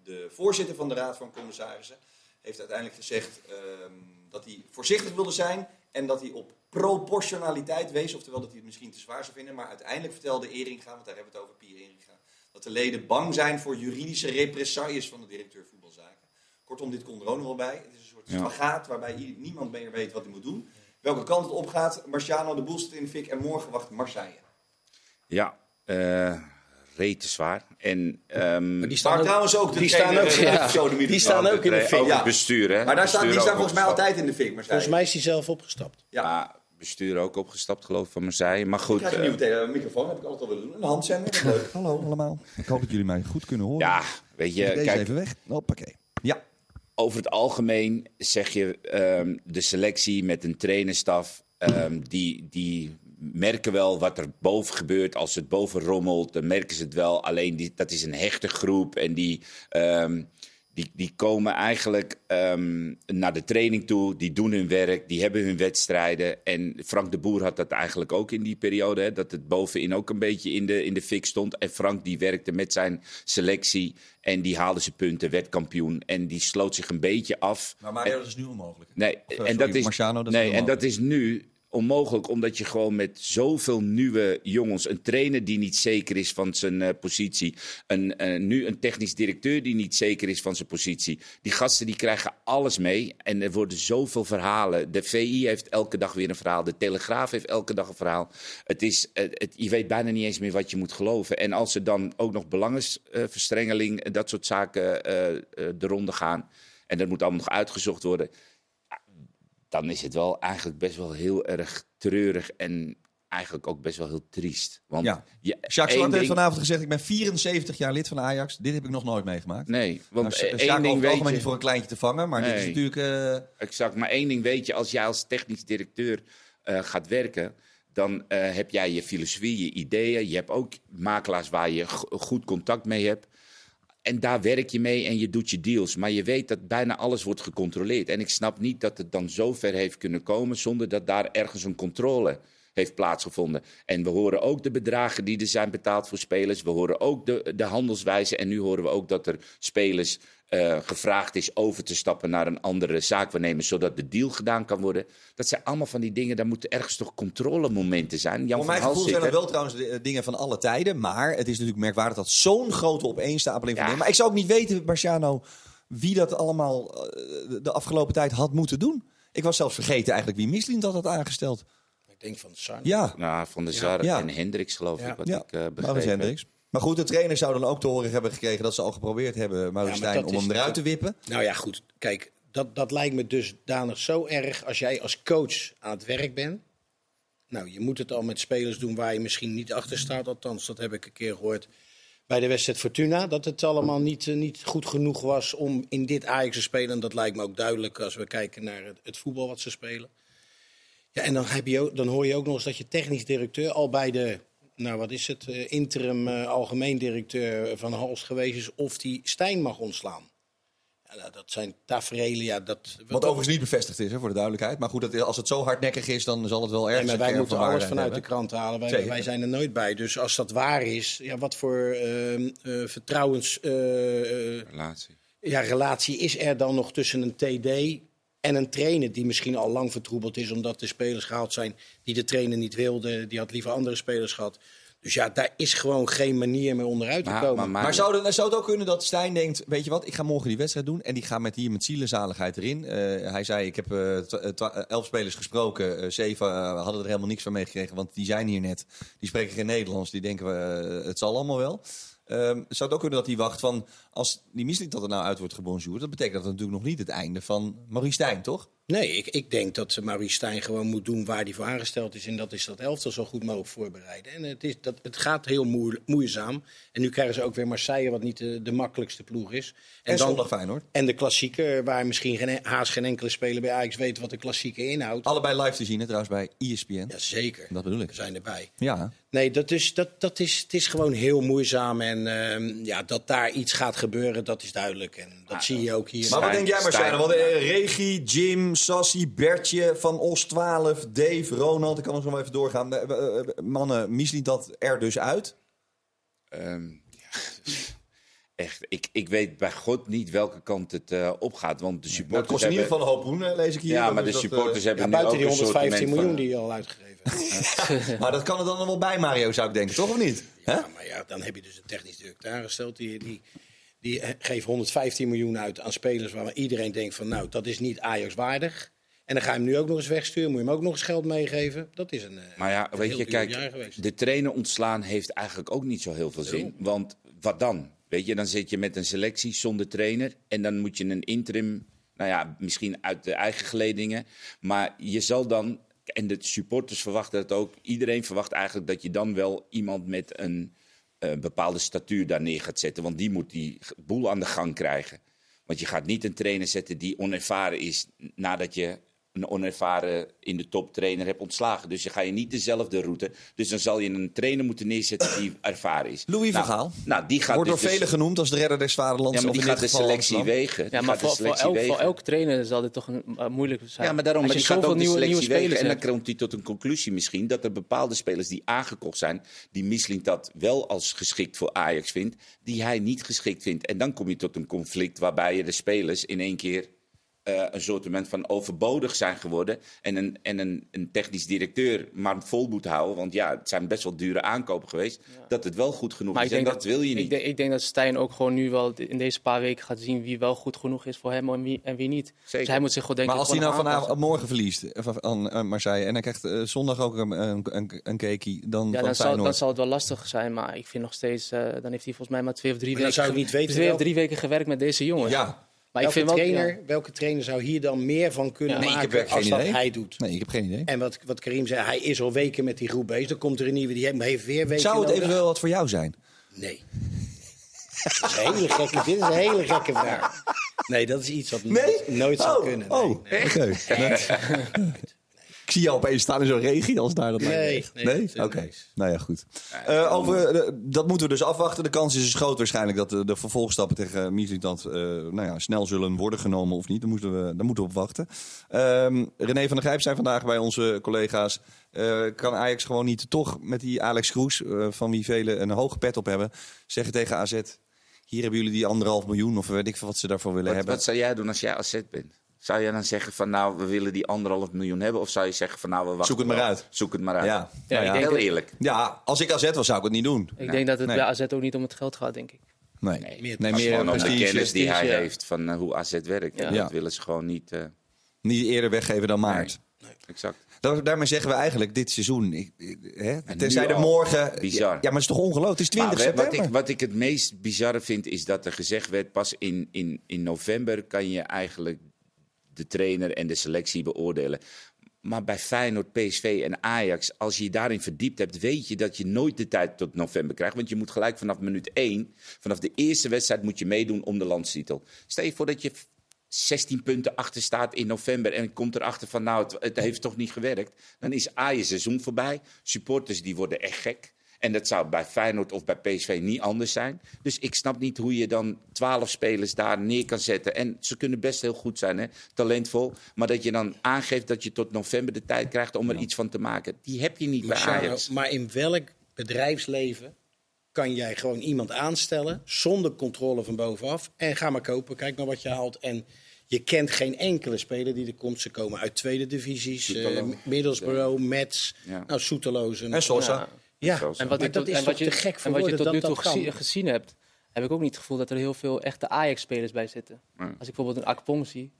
de voorzitter van de Raad van Commissarissen heeft uiteindelijk gezegd eh, dat hij voorzichtig wilde zijn en dat hij op proportionaliteit wees, oftewel dat hij het misschien te zwaar zou vinden. Maar uiteindelijk vertelde Eringa, want daar hebben we het over, Pier Eringa, dat de leden bang zijn voor juridische represailles van de directeur voetbalzaken. Kortom, dit komt er ook nog wel bij. Het is een soort Ja. spagaat waarbij niemand meer weet wat hij moet doen. Welke kant het opgaat, Marciano, de boel zit in de fik en morgen wacht Marseille. Ja, eh rete zwaar. En, ehm, Maar die staan Maar ook, trouwens ook de die staan ook, ja, die staan ook in de fik. Ja. het bestuur, hè? Maar daar staan, die staan volgens mij altijd in de fik, Marseille. Volgens mij is hij zelf opgestapt. Ja. Bestuur ook opgestapt, geloof ik, van Marseille. Maar Ik goed, krijg een eh, nieuwe tele- microfoon, heb ik altijd al willen doen. Een handzender, leuk. Hallo allemaal. Ik hoop dat jullie mij goed kunnen horen. ja, weet je, Deze kijk, even weg. Hoppakee. Ja. Over het algemeen zeg je ehm, de selectie met een trainerstaf, ehm, die, die merken wel wat er boven gebeurt. Als het boven rommelt, dan merken ze het wel. Alleen die, dat is een hechte groep en die, ehm, die, die komen eigenlijk ehm, naar de training toe. Die doen hun werk, die hebben hun wedstrijden. En Frank de Boer had dat eigenlijk ook in die periode. Hè, dat het bovenin ook een beetje in de, in de fik stond. En Frank die werkte met zijn selectie. En die haalde zijn punten, werd kampioen. En die sloot zich een beetje af. Maar Mario, dat is nu onmogelijk. Nee, Of, eh, en sorry, dat is, Marciano, dat is nee, en dat is nu onmogelijk, omdat je gewoon met zoveel nieuwe jongens, een trainer die niet zeker is van zijn eh, positie, een, eh, nu een technisch directeur die niet zeker is van zijn positie. Die gasten die krijgen alles mee en er worden zoveel verhalen. De VI heeft elke dag weer een verhaal, de Telegraaf heeft elke dag een verhaal. Het is, eh, het, je weet bijna niet eens meer wat je moet geloven. En als er dan ook nog belangenverstrengeling, eh, dat soort zaken de ronde gaan, en dat moet allemaal nog uitgezocht worden dan is het wel eigenlijk best wel heel erg treurig en eigenlijk ook best wel heel triest. Want Ja. Jacques Zwart heeft ding- vanavond gezegd, ik ben 74 jaar lid van Ajax. Dit heb ik nog nooit meegemaakt. Nee, want nou, één ding weet algemeen je... niet voor een kleintje te vangen, maar dit is natuurlijk... eh, Exact, maar één ding weet je, als jij als technisch directeur eh, gaat werken, dan eh, heb jij je filosofie, je ideeën. Je hebt ook makelaars waar je goed contact mee hebt. En daar werk je mee en je doet je deals. Maar je weet dat bijna alles wordt gecontroleerd. En ik snap niet dat het dan zo ver heeft kunnen komen zonder dat daar ergens een controle heeft plaatsgevonden. En we horen ook de bedragen die er zijn betaald voor spelers. We horen ook de, de handelswijze. En nu horen we ook dat er spelers eh, gevraagd is over te stappen naar een andere zaakwaarnemer, zodat de deal gedaan kan worden. Dat zijn allemaal van die dingen, daar moeten ergens toch controlemomenten zijn. Jan Voor mijn gevoel zijn dat wel trouwens de, eh, dingen van alle tijden. Maar het is natuurlijk merkwaardig dat zo'n grote opeenstapeling van Ja. dingen. Maar ik zou ook niet weten, Marciano, wie dat allemaal eh, de- de afgelopen tijd had moeten doen. Ik was zelfs vergeten eigenlijk wie Mislin dat had aangesteld. Ik denk van Sarn. Ja, Nou, van de Ja. en Hendricks geloof Ja. ik, wat ja. ik uh, heb. Hendricks. Maar goed, de trainer zou dan ook te horen hebben gekregen dat ze al geprobeerd hebben, Maurits Ja, maar Stijn, dat om hem eruit te natuurlijk- wippen. Nou ja, goed. Kijk, dat, dat lijkt me dusdanig zo erg als jij als coach aan het werk bent. Nou, je moet het al met spelers doen waar je misschien niet achter staat. Althans, dat heb ik een keer gehoord bij de wedstrijd Fortuna. Dat het allemaal niet, eh, niet goed genoeg was om in dit Ajax te spelen. En dat lijkt me ook duidelijk als we kijken naar het, het voetbal wat ze spelen. Ja, en dan, heb je ook, dan hoor je ook nog eens dat je technisch directeur al bij de, nou wat is het, eh, interim eh, algemeen directeur van Hals geweest is of die Stijn mag ontslaan. Ja, nou, dat zijn tafereelen, ja, dat... Wat overigens niet bevestigd is, hè, voor de duidelijkheid. Maar goed, dat, als het zo hardnekkig is, dan zal het wel ergens Nee, maar wij moeten van alles vanuit de krant halen. Wij, wij zijn er nooit bij. Dus als dat waar is, ja, wat voor ehm, eh, vertrouwens... Relatie. ja, relatie is er dan nog tussen een TD En een trainer die misschien al lang vertroebeld is omdat de spelers gehaald zijn die de trainer niet wilde. Die had liever andere spelers gehad. Dus ja, daar is gewoon geen manier meer onderuit te Maar, komen. maar, maar, Maar zou het, zou het ook kunnen dat Stijn denkt, weet je wat, ik ga morgen die wedstrijd doen en die gaat met hier met zielenzaligheid erin. Eh, hij zei, ik heb eh, eh, elf spelers gesproken, zeven hadden er helemaal niks van meegekregen, want die zijn hier net. Die spreken geen Nederlands, die denken, we, het zal allemaal wel. Ehm, zou het ook kunnen dat hij wacht van, als die mislik dat er nou uit wordt gebonjourd, dat betekent dat natuurlijk nog niet het einde van Maurice Stijn, toch? Nee, ik, ik denk dat Maurice Stijn gewoon moet doen waar hij voor aangesteld is. En dat is dat elftal zo goed mogelijk voorbereiden. En het, is, dat, het gaat heel moe- moeizaam. En nu krijgen ze ook weer Marseille, wat niet de, de makkelijkste ploeg is. En, dan- zondag Feyenoord. En de klassieker, waar misschien geen, haast geen enkele speler bij Ajax weet wat de klassieker inhoudt. Allebei live te zien, hè, trouwens, bij ESPN. Jazeker, Dat bedoel ik. we zijn erbij. Ja. Nee, dat is, dat, dat is, het is gewoon heel moeizaam. En ehm, ja, dat daar iets gaat gebeuren, dat is duidelijk. En dat zie je ook hier. Maar wat denk jij, Marcelo? Stijn- Want eh, Regie, Jim, Sassi, Bertje, Van Os 12, Dave, Ronald. Ik kan nog zo even doorgaan. Eh, eh, eh, Mannen, misliet dat er dus uit? Ehm, ja, echt, ik, ik weet bij God niet welke kant het eh, opgaat. Want de Dat supporters kost in ieder geval een hoop poen, eh, lees ik hier. Ja, maar de dat, supporters eh, hebben Ja, nu ook buiten die een 115 soortement miljoen van- die je al uitgegeven hebt. maar dat kan er dan nog wel bij, Mario, zou ik denken, toch of niet? Hè? Ja, maar ja, dan heb je dus een technisch directeur aangesteld. Die, die, die geeft 115 miljoen uit aan spelers waar iedereen denkt van... nou, dat is niet Ajax waardig. En dan ga je hem nu ook nog eens wegsturen. Moet je hem ook nog eens geld meegeven. Dat is een, eh, Maar ja, een weet je, kijk, de trainer ontslaan heeft eigenlijk ook niet zo heel veel zin. Want wat dan? Weet je, dan zit je met een selectie zonder trainer. En dan moet je een interim, nou ja, misschien uit de eigen geledingen. Maar je zal dan, en de supporters verwachten dat ook. Iedereen verwacht eigenlijk dat je dan wel iemand met een eh, bepaalde statuur daar neer gaat zetten. Want die moet die boel aan de gang krijgen. Want je gaat niet een trainer zetten die onervaren is nadat je een onervaren in de top trainer hebt ontslagen. Dus je ga je niet dezelfde route. Dus dan zal je een trainer moeten neerzetten die ervaren is. Louis nou, van Gaal. Nou, die gaat Wordt door dus de- velen genoemd als de redder des vaderlands. Ja, maar die gaat de selectie wegen. Ja, maar de voor, elk, voor elke trainer zal dit toch een, eh, moeilijk zijn. Ja, maar daarom, maar die gaat ook de nieuwe, nieuwe selectie wegen. En dan komt hij tot een conclusie misschien... dat er bepaalde spelers die aangekocht zijn... die Misling dat wel als geschikt voor Ajax vindt... die hij niet geschikt vindt. En dan kom je tot een conflict waarbij je de spelers in één keer... eh, een soort van overbodig zijn geworden. En, een, en een, een technisch directeur maar vol moet houden. Want ja, het zijn best wel dure aankopen geweest. Dat het wel goed genoeg Maar is. ik En denk dat, wil je Ik niet. denk, ik denk dat Stijn ook gewoon nu wel in deze paar weken gaat zien wie wel goed genoeg is voor hem en wie, en wie niet. Zeker. Dus hij moet zich gewoon denken. Maar als hij nou vanavond morgen verliest eh, van, eh, Marseille en hij krijgt zondag ook een, een, een, een cakeie, dan Ja, dan zal, dan zal het wel lastig zijn, maar ik vind nog steeds, dan heeft hij volgens mij maar twee of drie Maar dan weken, zou ik niet weten twee of drie weken gewerkt met deze jongens. Ja, maar ik welke, vind wel, trainer, ja. welke trainer zou hier dan meer van kunnen. Nee, ik maken als dat idee. hij doet? nee, ik heb geen idee. En wat, wat Karim zei, hij is al weken met die groep bezig. Dan komt er een nieuwe, die heeft- weer weken Zou het eventueel wat voor jou zijn? Nee. Dat is een hele gekke, dit is een hele gekke vraag. Nee, dat is iets wat nooit, nooit zou oh, kunnen. Oh, Nee. Nee. Ik zie jou opeens staan in zo'n regie als daar dat Nee, lijkt. nee, Oké. Nou ja, goed. Eh, over, dat moeten we dus afwachten. De kans is dus groot waarschijnlijk dat de, de vervolgstappen tegen Mislintat eh nou ja, snel zullen worden genomen of niet. Daar moeten we, daar moeten we op wachten. Ehm, René van der Grijp zijn vandaag bij onze collega's. Eh, kan Ajax gewoon niet toch met die Alex Kroes, eh, van wie velen een hoge pet op hebben, zeggen tegen AZ... Hier hebben jullie die anderhalf miljoen of weet ik veel wat ze daarvoor willen Wat, hebben. wat zou jij doen als jij AZ bent? Zou je dan zeggen van nou, we willen die anderhalf miljoen hebben? Of zou je zeggen van nou, we wachten Zoek het maar wel. uit. Zoek het maar uit. Ja, Ja, ik ja. denk Heel het- eerlijk. ja, als ik AZ was, zou ik het niet doen. Ik denk dat het Nee. bij AZ ook niet om het geld gaat, denk ik. Nee, meer nee, meer Gewoon om de prestige. kennis die hij heeft van eh, hoe AZ werkt. Ja. Dat willen ze gewoon niet. eh, Niet eerder weggeven dan maart. exact. Daar- Daarmee zeggen we eigenlijk dit seizoen. Ik, ik- hè, En tenzij er al. morgen. Bizar. Ja, maar het is toch ongelooflijk? Het is 20 Maar we- wat, september. ik, wat ik het meest bizarre vind, is dat er gezegd werd: pas in, in, in november kan je eigenlijk de trainer en de selectie beoordelen. Maar bij Feyenoord, PSV en Ajax, als je je daarin verdiept hebt, weet je dat je nooit de tijd tot november krijgt. Want je moet gelijk vanaf minuut 1, vanaf de eerste wedstrijd, moet je meedoen om de landstitel. Stel je voor dat je 16 punten achter staat in november en komt erachter van nou, het, het heeft toch niet gewerkt. Dan is A je seizoen voorbij. Supporters die worden echt gek. En dat zou bij Feyenoord of bij PSV niet anders zijn. Dus ik snap niet hoe je dan 12 spelers daar neer kan zetten. En ze kunnen best heel goed zijn, hè? talentvol. Maar dat je dan aangeeft dat je tot november de tijd krijgt om er iets van te maken. Die heb je niet bij Maar, Ajax. Sjano, maar in welk bedrijfsleven kan jij gewoon iemand aanstellen zonder controle van bovenaf en ga maar kopen, kijk naar wat je haalt en je kent geen enkele speler die er komt. Ze komen uit tweede divisies. eh, Soetelo. Middlesbrough, Metz, Ja. nou Soetelozen. En Sosa. Ja. Ja. En wat, maar ik dat tot, is en wat toch je, te gek voor en wat je tot nu toe gezien hebt, heb ik ook niet het gevoel dat er heel veel echte Ajax-spelers bij zitten. Nee. Als ik bijvoorbeeld een Akpong zie,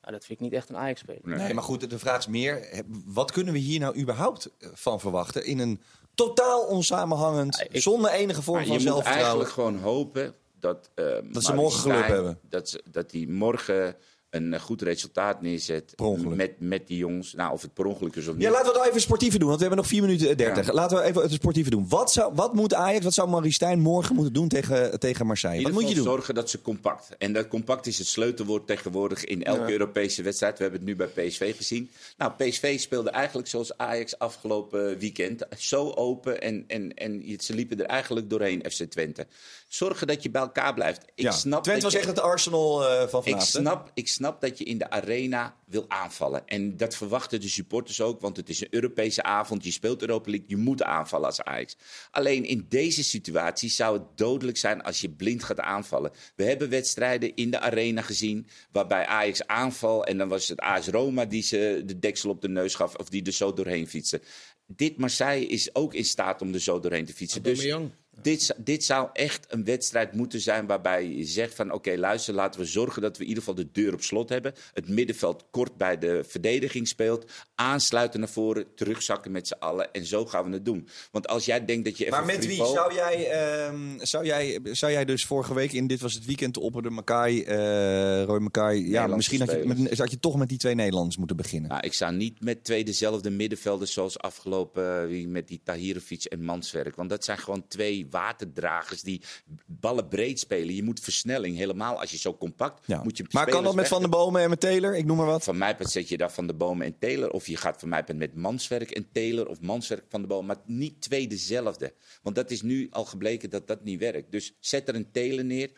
nou, dat vind ik niet echt een Ajax-speler. Nee. Nee, maar goed, de vraag is meer, wat kunnen we hier nou überhaupt eh, van verwachten? In een totaal onsamenhangend, Ja, ik- zonder enige vorm van je moet zelfvertrouwen. eigenlijk gewoon hopen dat, eh Dat ze morgen geluk hebben. Dat, ze- dat hij morgen een eh, goed resultaat neerzet met, met die jongens. Nou, of het per ongeluk is of niet. Ja, laten we het even sportieve doen, want we hebben nog 4 minuten 30. Ja. Laten we even het sportieve doen. Wat, zou, wat moet Ajax, wat zou Marie Stijn morgen moeten doen tegen, tegen Marseille? Wat moet je doen? zorgen dat ze compact. En dat compact is het sleutelwoord tegenwoordig in elke Europese wedstrijd. We hebben het nu bij PSV gezien. Nou, PSV speelde eigenlijk zoals Ajax afgelopen weekend. Zo open en, en, en ze liepen er eigenlijk doorheen, FC Twente. Zorgen dat je bij elkaar blijft. Ik Ja. snap Twente was je- echt het Arsenal eh, van Ik vanavond. hè? snap, ik snap dat je in de arena wil aanvallen. En dat verwachten de supporters ook, want het is een Europese avond. Je speelt Europa League, je moet aanvallen als Ajax. Alleen in deze situatie zou het dodelijk zijn als je blind gaat aanvallen. We hebben wedstrijden in de arena gezien waarbij Ajax aanval... en dan was het AS Roma die ze de deksel op de neus gaf... of die er zo doorheen fietsen. Dit Marseille is ook in staat om er zo doorheen te fietsen. Dus. Dit, zou- dit zou echt een wedstrijd moeten zijn waarbij je zegt van oké luister laten we zorgen dat we in ieder geval de deur op slot hebben. Het middenveld kort bij de verdediging speelt. Aansluiten naar voren, terugzakken met z'n allen en zo gaan we het doen. Want als jij denkt dat je even Maar met wie zou jij, ehm, zou jij, zou jij dus vorige week in Dit Was Het Weekend op de Makai, eh Roy Makai, ja, misschien had je, met, had je toch met die twee Nederlanders moeten beginnen. Nou, ik zou niet met twee dezelfde middenvelders zoals afgelopen uh, met die Tahirovic en Manswerk. Want dat zijn gewoon twee waterdragers die ballen breed spelen. Je moet versnelling, helemaal als je zo compact Ja. moet je maar kan dat met Van der Bomen en met Taylor? Ik noem maar wat. Van mij zet je daar Van de Bomen en Taylor. Of je gaat van mij met Manswerk en Taylor. Of Manswerk van de Bomen. Maar niet twee dezelfde. Want dat is nu al gebleken dat dat niet werkt. Dus zet er een Taylor neer.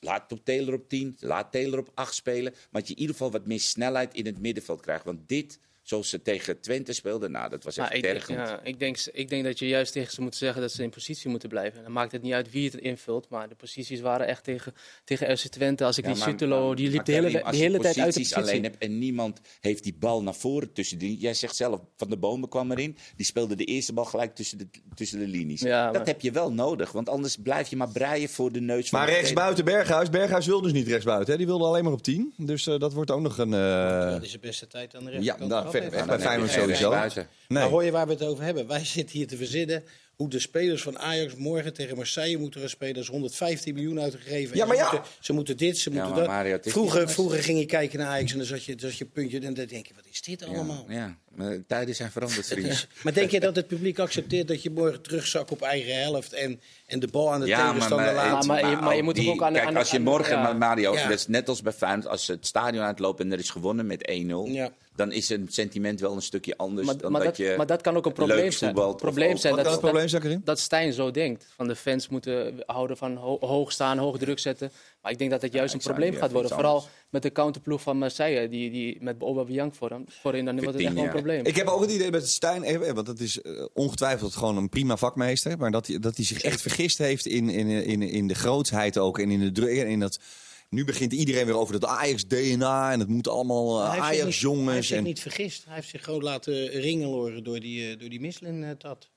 Laat op Taylor op 10. Laat Taylor op 8 spelen. Maar dat je in ieder geval wat meer snelheid in het middenveld krijgt. Want dit, zoals ze tegen Twente speelden. Nou, dat was echt Nou, ik, ja, ik, denk, ik denk dat je juist tegen ze moet zeggen dat ze in positie moeten blijven. Dan maakt het niet uit wie het invult, maar de posities waren echt tegen, tegen FC Twente. Als ik Ja, die Sutelo, die liep de hele, de als je hele tijd uit de posities positie. alleen hebt en niemand heeft die bal naar voren tussen die. Jij zegt zelf, Van de Bomen kwam erin. Die speelde de eerste bal gelijk tussen de, tussen de linies. Ja, dat maar- heb je wel nodig, want anders blijf je maar breien voor de neus van Maar de rechts verdediger. buiten Berghuis. Berghuis wil dus niet rechts buiten. Hè? Die wilde alleen maar op 10. Dus eh, dat wordt ook nog een. eh, Dat is de beste tijd aan de ja, rechterkant. nou, weg. Ja, Bij Feyenoord sowieso. Nee. Maar hoor je waar we het over hebben? Wij zitten hier te verzinnen hoe de spelers van Ajax morgen tegen Marseille moeten gaan spelen. Er is 115 miljoen uitgegeven. Ja, maar ze, ja. moeten, ze moeten dit, ze Ja, moeten maar dat. Mario, vroeger, vroeger ging je kijken naar Ajax en dan zat je, zat je puntje en dan denk je, wat is dit allemaal? Ja, ja, maar de tijden zijn veranderd, vriend. Maar denk je dat het publiek accepteert dat je morgen terugzakt op eigen helft en, en de bal aan de tegenstander laat? maar je- maar je moet die- ook aan de- Kijk, aan als je morgen, ja. maar Mario, Ja. dat is net als bij Feyenoord, als ze het stadion uitlopen en er is gewonnen met 1-0, Ja. Dan is het sentiment wel een stukje anders Maar, dan maar, dat, dat, je maar dat kan ook een probleem zijn. of probleem ook- zijn dat, het probleem dat, zijn, dat Stijn zo denkt. Van de fans moeten houden van ho- hoog staan, hoog druk zetten. Maar ik denk dat het juist een probleem gaat worden. Vooral anders. met de counterploeg van Marseille, die, die met Aubameyang voorin, voorin dan wordt het echt wel een probleem. Ik heb ook het idee met Stijn, eh, want dat is eh, ongetwijfeld gewoon een prima vakmeester. Maar dat hij, dat hij zich echt vergist heeft in, in, in, in de grootsheid ook. En in, de, in dat. Nu begint iedereen weer over dat Ajax-DNA. En het moet allemaal eh, Hij heeft zich niet- Hij heeft Ajax-jongens. zich En... niet vergist. Hij heeft zich gewoon laten ringeloren door die, eh, door die Michelin-tat.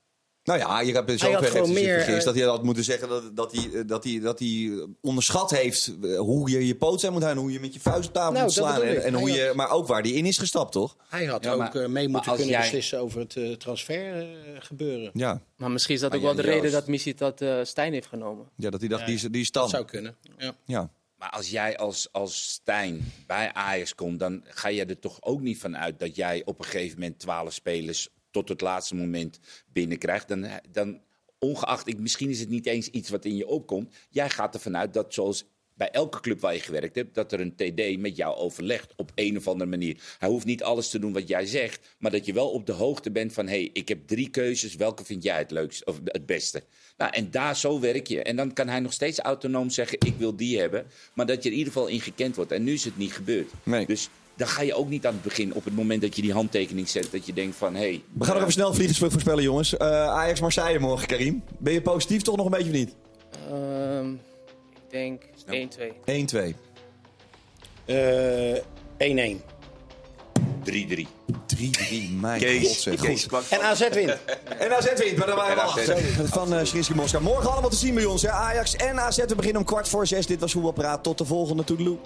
Nou ja, je hebt gewoon zich meer, vergist. eh, Dat hij had moeten zeggen dat, dat, hij, eh, dat, hij, dat hij onderschat heeft eh, hoe je je poot zijn moet houden. Hoe je met je vuist op tafel Nou, moet dat slaan. En, en hoe je, maar ook waar hij in is gestapt, toch? Hij had Ja, ook maar- eh, mee moeten kunnen jij- beslissen over het eh, transfer eh, gebeuren. Ja, Maar misschien is dat Maar ook wel de reden dat Missie dat eh, Stijn heeft genomen. ja dat hij dacht, Ja, die, is, die is Dat tam. zou kunnen. Ja. Ja. Maar als jij als, als Stijn bij Ajax komt, dan ga je er toch ook niet van uit dat jij op een gegeven moment twaalf spelers tot het laatste moment binnenkrijgt. Dan, dan ongeacht, ik, misschien is het niet eens iets wat in je opkomt. Jij gaat ervan uit dat zoals bij elke club waar je gewerkt hebt, dat er een TD met jou overlegt op een of andere manier. Hij hoeft niet alles te doen wat jij zegt, maar dat je wel op de hoogte bent van, hé, hey, ik heb drie keuzes, welke vind jij het leukst of het beste? Nou, en daar zo werk je. En dan kan hij nog steeds autonoom zeggen, ik wil die hebben, maar dat je er in ieder geval in gekend wordt. En nu is het niet gebeurd. Nee. Dus dan ga je ook niet aan het begin, op het moment dat je die handtekening zet, dat je denkt van, hé... Hey, We gaan nog even snel vliegers voorspellen, jongens. Eh, Ajax-Marseille morgen, Karim. Ben je positief toch nog een beetje of niet? Ehm, ik denk 1-2. 1-2. Eh, 1-1. 3-3. 3-3, mijn Kees. god. Kees. En AZ wint. En AZ wint, maar dan waren we achter. Van uh, Srinski Moskou. Morgen allemaal te zien bij ons. Hè? Ajax en AZ. We beginnen om kwart voor zes. Dit was Voetbalpraat. Tot de volgende. Toedeloe.